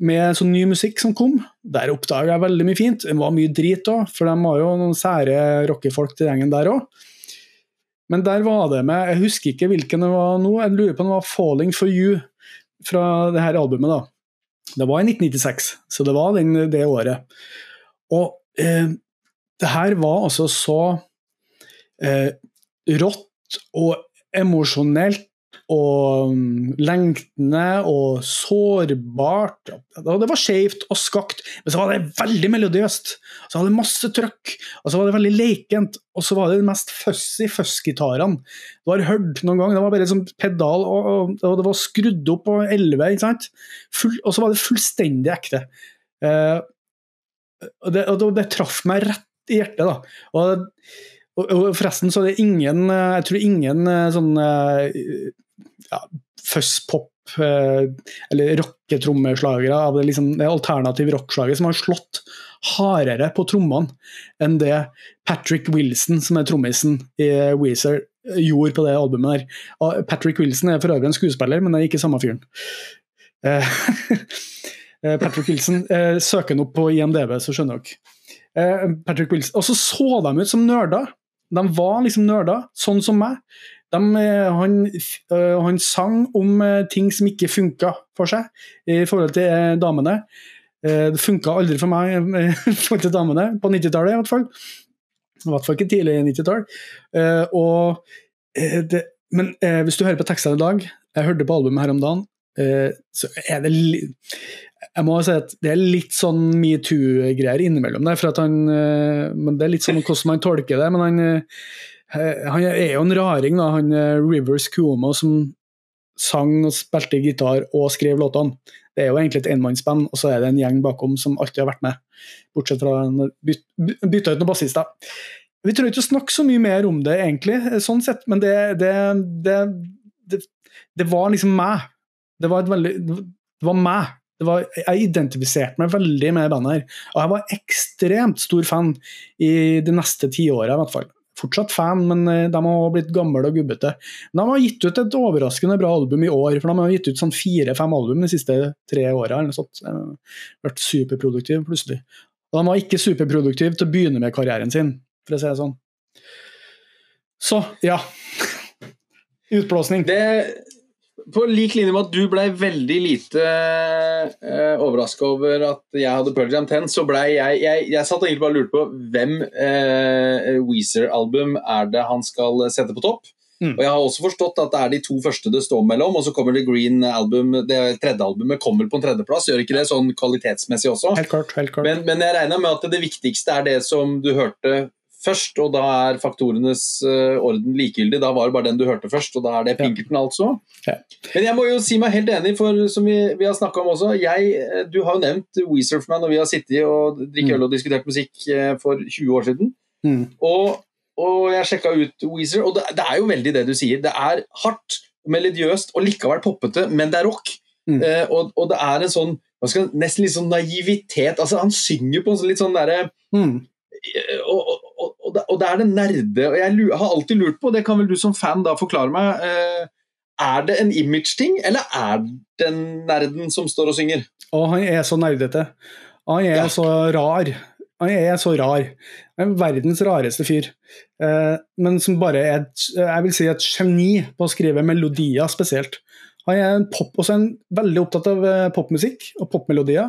med sånn ny musikk som kom. Der oppdaga jeg veldig mye fint. Det var mye drit òg, for de var jo noen sære rockefolk til gjengen der òg. Men der var det med Jeg husker ikke hvilken det var nå, jeg lurer på om det var 'Falling for You' fra det her albumet. da. Det var i 1996, så det var den, det året. Og eh, det her var altså så eh, rått og emosjonelt og lengtende og sårbart. Det var skjevt og skakt, men så var det veldig melodiøst. Så var det masse trøkk, og så var det veldig lekent. Og så var det de mest fussy fuss-gitarene du har hørt noen gang. Det var bare sånn pedal, og, og, det var skrudd opp på 11, ikke sant? Full, og så var det fullstendig ekte. Eh, og, det, og det, traff meg rett i hjertet, da. Og og forresten så er det ingen Jeg tror ingen sånn ja, fuzz-pop eller rocketrommeslagere av det, liksom, det alternative rockslaget som har slått hardere på trommene enn det Patrick Wilson, som er trommisen i Weezer, gjorde på det albumet. der. Patrick Wilson er for øvrig en skuespiller, men det er ikke samme fyren. Eh, eh, Patrick Wilson eh, Søker han opp på IMDv, så skjønner dere. Eh, Patrick Wilson. Og så så de ut som nerder. De var liksom nerder, sånn som meg. De, eh, han, eh, han sang om eh, ting som ikke funka for seg i forhold til damene. Det funka aldri for meg i forhold til damene, på 90-tallet i hvert fall. I hvert fall ikke tidlig 90-tall. Eh, og, eh, men hvis du hører på tekstene i dag, jeg hørte på albumet her om dagen, så er det jeg må si at det er litt sånn metoo-greier innimellom der. For at han, men det er litt sånn hvordan man tolker det. Men han, han er jo en raring, da, han eh, Rivers Cuomo, som sang og spilte gitar og skrev låtene. Det er jo egentlig et enmannsband, og så er det en gjeng bakom som alltid har vært med. Bortsett fra en byt, by- bytta ut noen bassister. Vi trenger ikke å snakke så mye mer om det, egentlig, sånn sett, men det, det, det, det, var liksom meg. Det var, veldig, det var meg. Var, jeg identifiserte meg veldig med bandet her. Og jeg var ekstremt stor fan i de neste tiåra, i hvert fall. Fortsatt fan, men eh, de har blitt gamle og gubbete. De har gitt ut et overraskende bra album i år, for de har gitt ut sånn fire-fem album de siste tre åra. Vært superproduktiv plutselig. Og de var ikke superproduktive til å begynne med karrieren sin, for å si det sånn. Så, ja. Utblåsning. Det, på lik linje med at du ble veldig lite uh, overraska over at jeg hadde Pearl Jam 10, så ble jeg Jeg, jeg satt egentlig bare og lurte på hvem uh, Weezer-album er det han skal sette på topp. Mm. Og jeg har også forstått at det er de to første det står mellom, og så kommer det Green Album Det tredje albumet kommer på en tredjeplass, gjør ikke det sånn kvalitetsmessig også? Helt klart. helt klart. Men, men jeg regner med at det viktigste er det som du hørte først, og da er faktorenes uh, orden likegyldig. Da var det bare den du hørte først, og da er det Pinkerton, altså. Men jeg må jo si meg helt enig, for som vi, vi har snakka om også jeg, eh, Du har jo nevnt Weezer for meg når vi har sittet og drikket Mm. øl og diskutert musikk eh, for 20 år siden. Mm. Og, og jeg sjekka ut Weezer, og det, det er jo veldig det du sier. Det er hardt, melodiøst og likevel poppete, men det er rock. Mm. Eh, og, og det er en sånn skal, nesten litt sånn naivitet. altså Han synger på en sånn litt sånn derre Mm. og, og, og, og det- og det er det nerde og Jeg har alltid lurt på, det kan vel du som fan da forklare meg eh, Er det en image-ting, eller er det nerden som står og synger? Å, han er så nerdete. Han er Ja. så rar. Han er så rar. Han er verdens rareste fyr. Eh, men som bare er et, jeg vil si et geni på å skrive melodier spesielt. Han er en pop, også en, veldig opptatt av eh, popmusikk og popmelodier.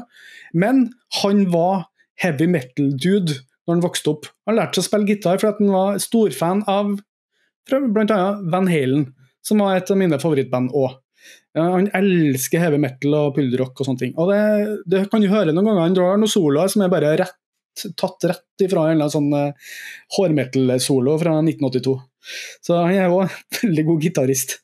Men han var heavy metal-dude når han vokste opp. Han lærte seg å spille gitar fordi han var storfan av bl.a. Van Halen, som var et av mine favorittband òg. Han elsker heavy metal og pulderrock og sånne ting. Og det, det kan du høre noen ganger. Han drar noen soloer som er bare rett, tatt rett ifra en eller annen sånn uh, hårmetal-solo fra 1982. Så han er en veldig god gitarist.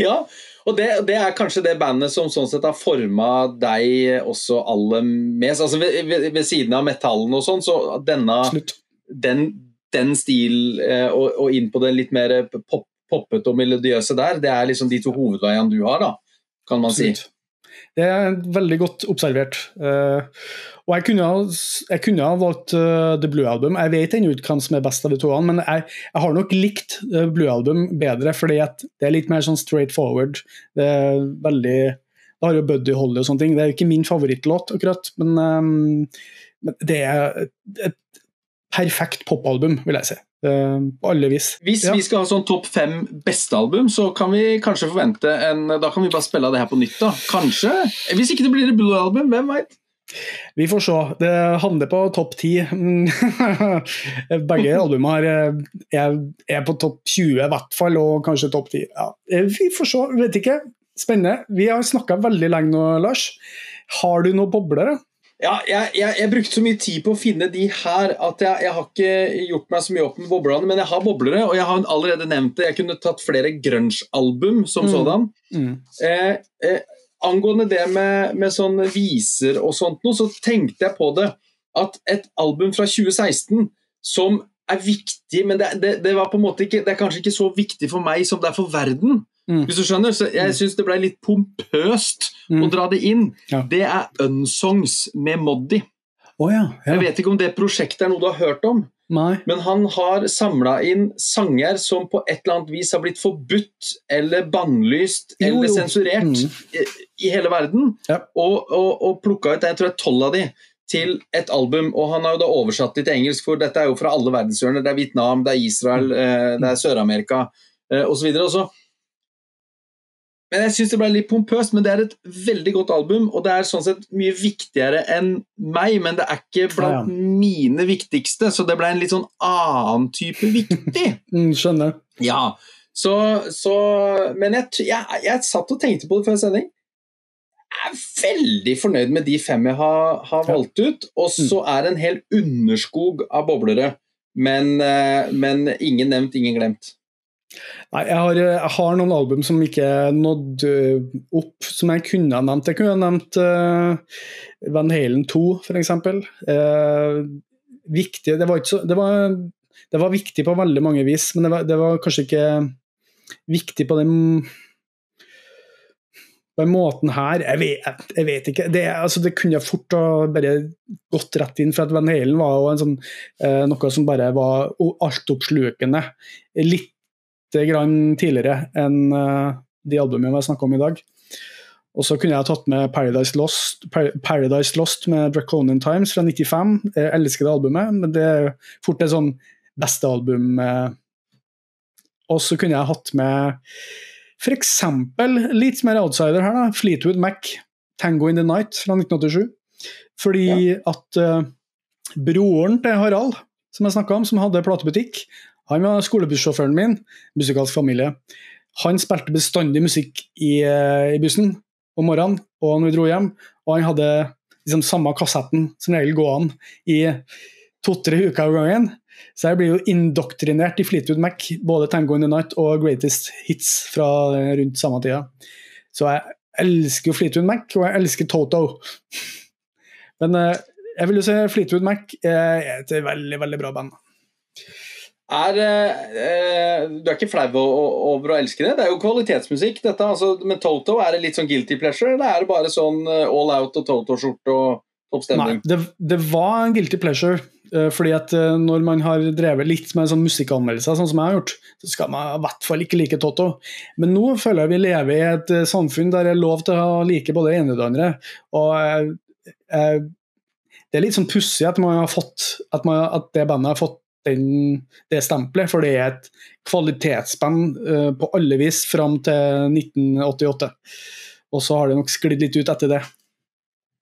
Ja, og det, det er kanskje det bandet som sånn sett har forma deg også aller mest. Altså ved, ved, ved siden av metallen og sånn, så denne Slutt. den, den stil eh, og, og inn på det litt mer pop, poppete og melodiøse der, det er liksom de to hovedveiene du har, da, kan man si. Det er veldig godt observert. Eh, og jeg kunne, jeg kunne ha valgt uh, The Blue Album. Jeg vet ennå ikke hvem som er best av de to, men jeg, jeg har nok likt uh, Blue Album bedre, fordi det er litt mer sånn straight forward. Det er veldig Det har jo Buddy Holly og sånne ting. Det er jo ikke min favorittlåt, akkurat, men, um, men det er et perfekt popalbum, vil jeg si. Eh, på alle vis. Hvis Ja. vi skal ha sånn topp fem beste album, så kan vi kanskje forvente en Da kan vi bare spille av det her på nytt, da. Kanskje. Hvis ikke det blir et Blue Album, hvem veit? Vi får se. Det handler på topp ti. Mm. Begge albumene eh, er, er på topp 20 i hvert fall, og kanskje topp 10. Ja. Eh, Vi får se, vet ikke. Spennende. Vi har snakka veldig lenge nå, Lars. Har du noen boblere? Ja, jeg, jeg, jeg brukte så mye tid på å finne de her at jeg, jeg har ikke gjort meg så mye opp med boblene, men jeg har boblere, og jeg har allerede nevnt det. Jeg kunne tatt flere grunge-album som Mm. sådan. Mm. Eh, eh, angående det med, med sånn viser og sånt noe, så tenkte jeg på det at et album fra 2016 som er viktig, men det, det, det, var på en måte ikke, det er kanskje ikke så viktig for meg som det er for verden. Mm. Hvis du skjønner, så Jeg Mm. syns det ble litt pompøst Mm. å dra det inn. Ja. Det er Unsongs med Moddi. Oh, ja, ja. Jeg vet ikke om det prosjektet er noe du har hørt om, Nei. men han har samla inn sanger som på et eller annet vis har blitt forbudt eller bannlyst Jo, eller sensurert Mm. i, i hele verden, Ja. og, og, og plukka ut jeg tror det er tolv av de til et album. Og han har jo da oversatt det til engelsk, for dette er jo fra alle verdenshjørner. Det er Vietnam, det er Israel, eh, det er Sør-Amerika eh, osv. Men jeg syns det ble litt pompøst, men det er et veldig godt album, og det er sånn sett mye viktigere enn meg, men det er ikke blant mine viktigste, så det ble en litt sånn annen type viktig. Mm, skjønner. ja, så, så Men jeg, jeg, jeg satt og tenkte på det før sending. Jeg er veldig fornøyd med de fem jeg har, har valgt ut, og så er det en hel underskog av boblere. Men, eh, men ingen nevnt, ingen glemt. Nei, jeg har, jeg har noen album som ikke nådde opp, som jeg kunne ha nevnt. Jeg kunne ha nevnt uh, Van Halen 2, f.eks. Uh, viktig det var, ikke så, det, var, det var viktig på veldig mange vis, men det var, det var kanskje ikke viktig på den på den måten her Jeg vet, jeg vet ikke. Det, altså, det kunne fort ha bare gått rett inn, for at Van Halen var jo sånn, eh, noe som bare var altoppslukende. Litt grann tidligere enn eh, de albumene vi snakka om i dag. Og så kunne jeg tatt med Paradise Lost, Par- Paradise Lost med Draconian Times fra 95. Jeg elsker det albumet, men det er fort et sånn beste album. eh. Og så kunne jeg hatt med f.eks. litt mer outsider her, da. Fleetwood Mac, 'Tango in the Night' fra 1987. Fordi at uh, broren til Harald, som jeg snakka om, som hadde platebutikk, han var skolebussjåføren min, musikalsk familie. Han spilte bestandig musikk i, eh, i bussen om morgenen og når vi dro hjem, og han hadde liksom samme kassetten som regel gående i to-tre uker av gangen. Så jeg blir jo indoktrinert i Fleetwood Mac, både 'Tango in the Night' og 'Greatest Hits' fra rundt samme tida. Så jeg elsker jo Fleetwood Mac, og jeg elsker Toto. Men eh, jeg vil jo si Fleetwood Mac er et veldig, veldig bra band. Er, eh, du er ikke flau over å elske det? Det er jo kvalitetsmusikk. dette, altså, Men Toto, er det litt sånn guilty pleasure, eller er det bare sånn eh, all out og Toto-skjorte og oppstemning? Nei, det, det var en guilty pleasure. eh, fordi at eh, når man har drevet litt med sånn musikkanmeldelser, sånn som jeg har gjort, så skal man i hvert fall ikke like Toto. Men nå føler jeg vi lever i et eh, samfunn der det er lov til å like både det ene og det andre. Og eh, eh, det er litt sånn pussig at, at, at det bandet har fått den, det stempelet, for det er et kvalitetsspenn uh, på alle vis fram til 1988. Og så har det nok sklidd litt ut etter det.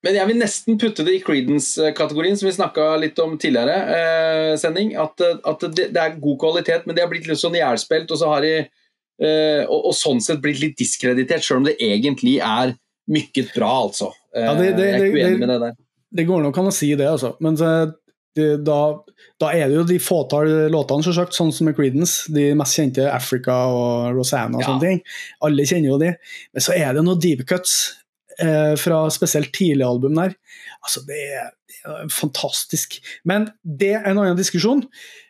Men jeg vil nesten putte det i Creedence-kategorien, som vi snakka litt om tidligere. Eh, sending, At, eh, at det, det er god kvalitet, men de har blitt litt sånn ihjelspilt, og, så eh, og, og sånn sett blitt litt diskreditert, sjøl om det egentlig er mykket bra, altså. Eh, Ja, det- det- jeg er ikke det- uenig med det der. Det går nok an å si det, altså. Men så, det, da, da er det jo de fåtall låtene, selvsagt, sånn som med Creedence. De mest kjente Africa og Rosanna og Ja. sånne ting. Alle kjenner jo de. Men så er det noen deep cuts eh, fra spesielt tidlige album der. Altså, det er, det er fantastisk. Men det er en annen diskusjon.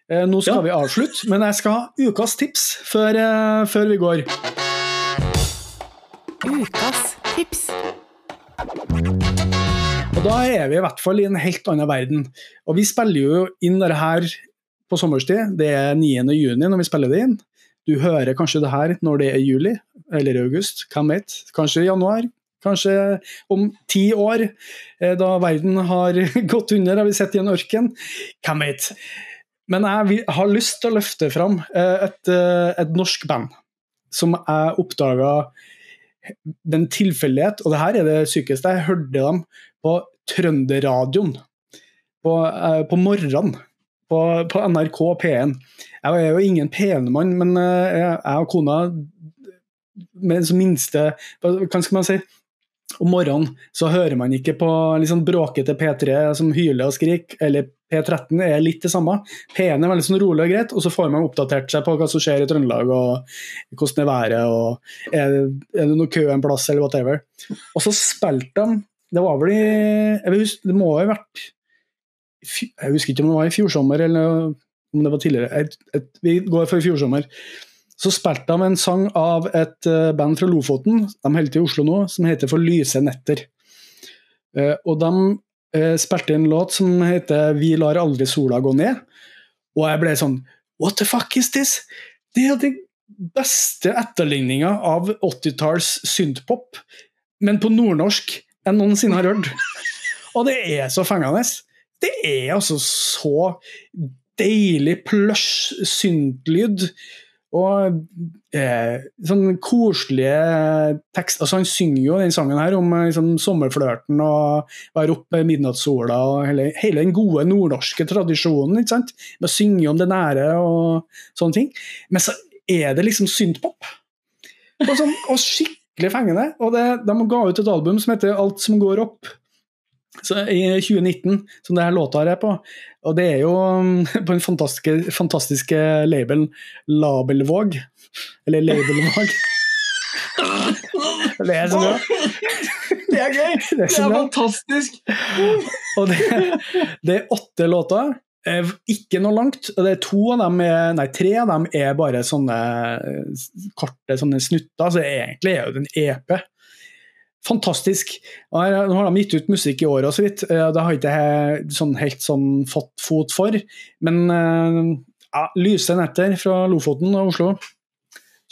Eh, nå skal Ja. vi avslutte, men jeg skal ha ukas tips før, eh, før vi går. Ukas tips. Og da er vi i hvert fall i en helt annen verden. Og vi spiller jo inn det her på sommerstid. Det er 9. juni når vi spiller det inn. Du hører kanskje det her når det er juli eller august, hvem vet. Kanskje i januar. Kanskje om ti år, eh, da verden har gått under har vi sett i en ørken. Hvem vet. Men jeg har lyst til å løfte fram eh, et, eh, et norsk band som jeg oppdaga den tilfeldighet, og det her er det sykeste, jeg hørte dem på Trønderradioen på, eh, på morgenen på, på NRK P1. Jeg er jo ingen P1-mann, men eh, jeg, og kona med det minste Hva skal man si? Om morgenen så hører man ikke på liksom bråkete P3 som hyler og skriker, eller P13 er litt det samme. P1 er veldig sånn rolig og greit, og så får man oppdatert seg på hva som skjer i Trøndelag, og hvordan det er været, og er det noe kø en plass, eller whatever. Og så spilte de Det var vel i jeg vil Det må ha vært Jeg husker ikke om det var i fjor sommer, eller om det var tidligere. Et, et, vi går for i fjor sommer. Så spilte de en sang av et eh, band fra Lofoten, de holder til i Oslo nå, som heter For lyse netter. Eh, og de uh, spilte en låt som heter 'Vi lar aldri sola gå ned'. Og jeg ble sånn What the fuck is this? Det er den beste etterligninga av 80-talls synthpop, men på nordnorsk jeg noensinne har hørt. Og det er så fengende. Det er altså så deilig plush syntlyd. Og eh, sånn koselige tekster altså Han synger jo den sangen her om liksom, sommerflørten og være oppe med midnattssola og hele, hele, den gode nordnorske tradisjonen. ikke sant? Med å synge om det nære og sånne ting. Men så er det liksom syntpop. Og, sånn, og skikkelig fengende. Og det, de ga ut et album som heter Alt som går opp. Så I 2019, som det her låta her er på. Og det er jo um, på den fantastiske, fantastiske labelen Labelvåg. Eller Labelvåg. Det er så bra. Det er gøy! Det er, det er fantastisk! Og det, det, er åtte låter. Eh, ikke noe langt. Det er to av dem er, nei, tre av dem er bare sånne korte sånne snutter. Så egentlig er det en EP. Fantastisk. Nå har de gitt ut musikk i år og så vidt. Eh, det har ikke jeg sånn, helt sånn fått fot for. Men eh, ja, lyse netter fra Lofoten og Oslo.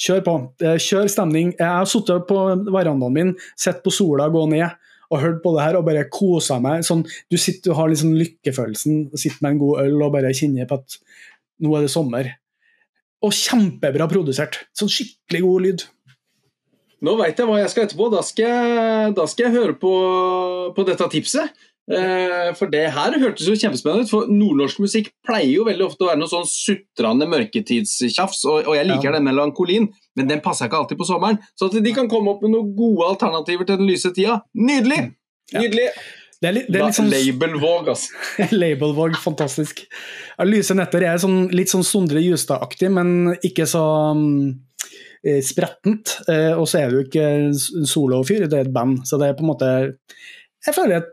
Kjør på. Eh, kjør stemning. Jeg har sittet på verandaen min, sett på sola gå ned og hørt på det her og bare kosa meg. Sånn, du sitter og har liksom lykkefølelsen, sitter med en god øl og bare kjenner på at nå er det sommer. Og kjempebra produsert. Sånn skikkelig god lyd. Nå veit jeg hva jeg skal etterpå. Da skal jeg, da skal jeg høre på, på dette tipset. Eh, for det her hørtes jo kjempespennende ut. For nordnorsk musikk pleier jo veldig ofte å være noe sånn sutrende mørketidstjafs, og, jeg liker ja. den melankolien, men den passer ikke alltid på sommeren. Så at de kan komme opp med noen gode alternativer til den lyse tida. Nydelig! Nydelig! Ja. Det er litt, det er litt sånn, Labelvåg, altså. Labelvåg, fantastisk. Lyse netter er sånn, litt sånn Sondre Justad-aktig, men ikke så um sprettent. Uh, og så er det jo ikke en solofyr, det er et band. Så det er på en måte Jeg føler at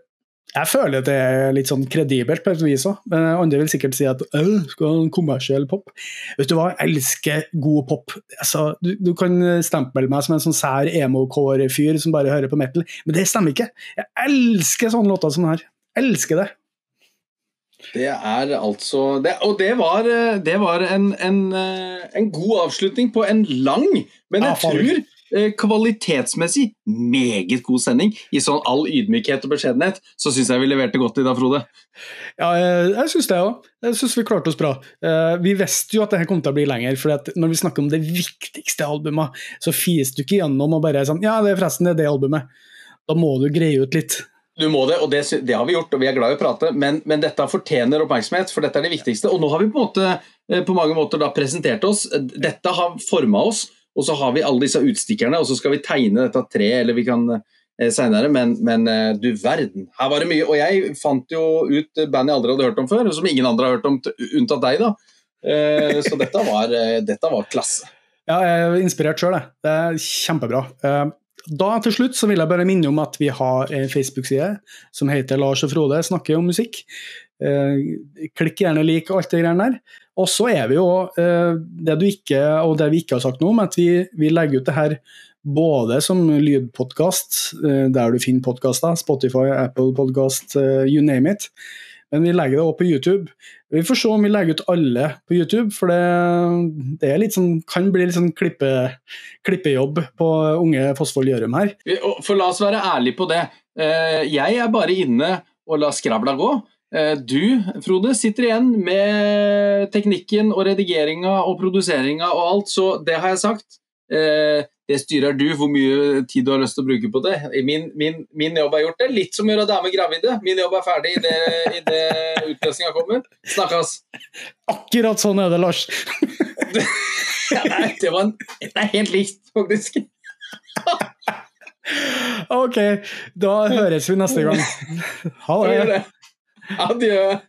jeg føler at det er litt sånn kredibelt på et vis òg. Andre vil sikkert si at øh, skal ha en kommersiell pop. Vet du hva, jeg elsker god pop. Altså, du, du, kan stemple meg som en sånn sær emo-core-fyr som bare hører på metal, men det stemmer ikke. Jeg elsker sånne låter som her. Jeg elsker det. Det er altså det, Og det var, det var en, en, en, god avslutning på en lang, men jeg tror eh, kvalitetsmessig meget god sending. I sånn all ydmykhet og beskjedenhet så syns jeg vi leverte godt i dag, Frode. Ja, jeg, jeg syns det òg. Jeg syns vi klarte oss bra. Uh, vi visste jo at det her kom til å bli lenger, for når vi snakker om det viktigste albumet, så fies du ikke gjennom og bare sånn Ja, det er forresten det, er det albumet. Da må du greie ut litt. Du må det, og det, det, har vi gjort, og vi er glad i å prate, men, men, dette fortjener oppmerksomhet, for dette er det viktigste. Og nå har vi på, måte, eh, på mange måter da presentert oss. Dette har forma oss, og så har vi alle disse utstikkerne, og så skal vi tegne dette treet, eller vi kan eh, seinere, men, men, eh, du verden, her var det mye. Og jeg fant jo ut band jeg aldri hadde hørt om før, som ingen andre har hørt om, unntatt deg, da. Eh, så dette var, dette var klasse. Ja, jeg er inspirert sjøl, jeg. Det er kjempebra. Da til slutt så vil jeg bare minne om at vi har en Facebook-side som heter Lars og Frode snakker om musikk. Eh, klikk gjerne lik alt det greiene der. Og så er vi jo eh, det du ikke, og det vi ikke har sagt noe om, at vi, vi legger ut det her både som lydpodkast, eh, der du finner podkaster, Spotify, Apple Podcast, eh, you name it. Men vi legger det òg på YouTube. Vi får se om vi legger ut alle på YouTube, for det, det sånn, kan bli litt sånn klippe, klippejobb på unge Fossvoll Gjørum her. For la oss være ærlige på det. Jeg er bare inne og lar skravla gå. Eh, du, Frode, sitter igjen med teknikken og redigeringa og produseringa og alt, så det har jeg sagt. Eh, det styrer du, hvor mye tid du har lyst til å bruke på det. Min, min, min jobb er gjort det. Litt som å gjøre damer gravide. Min jobb er ferdig idet det utløsninga kommer. Snakkes! Akkurat sånn er det, Lars. ja, nei, det, var en, det er helt likt, faktisk. ok, da høres vi neste gang. Ha det. 好屌啊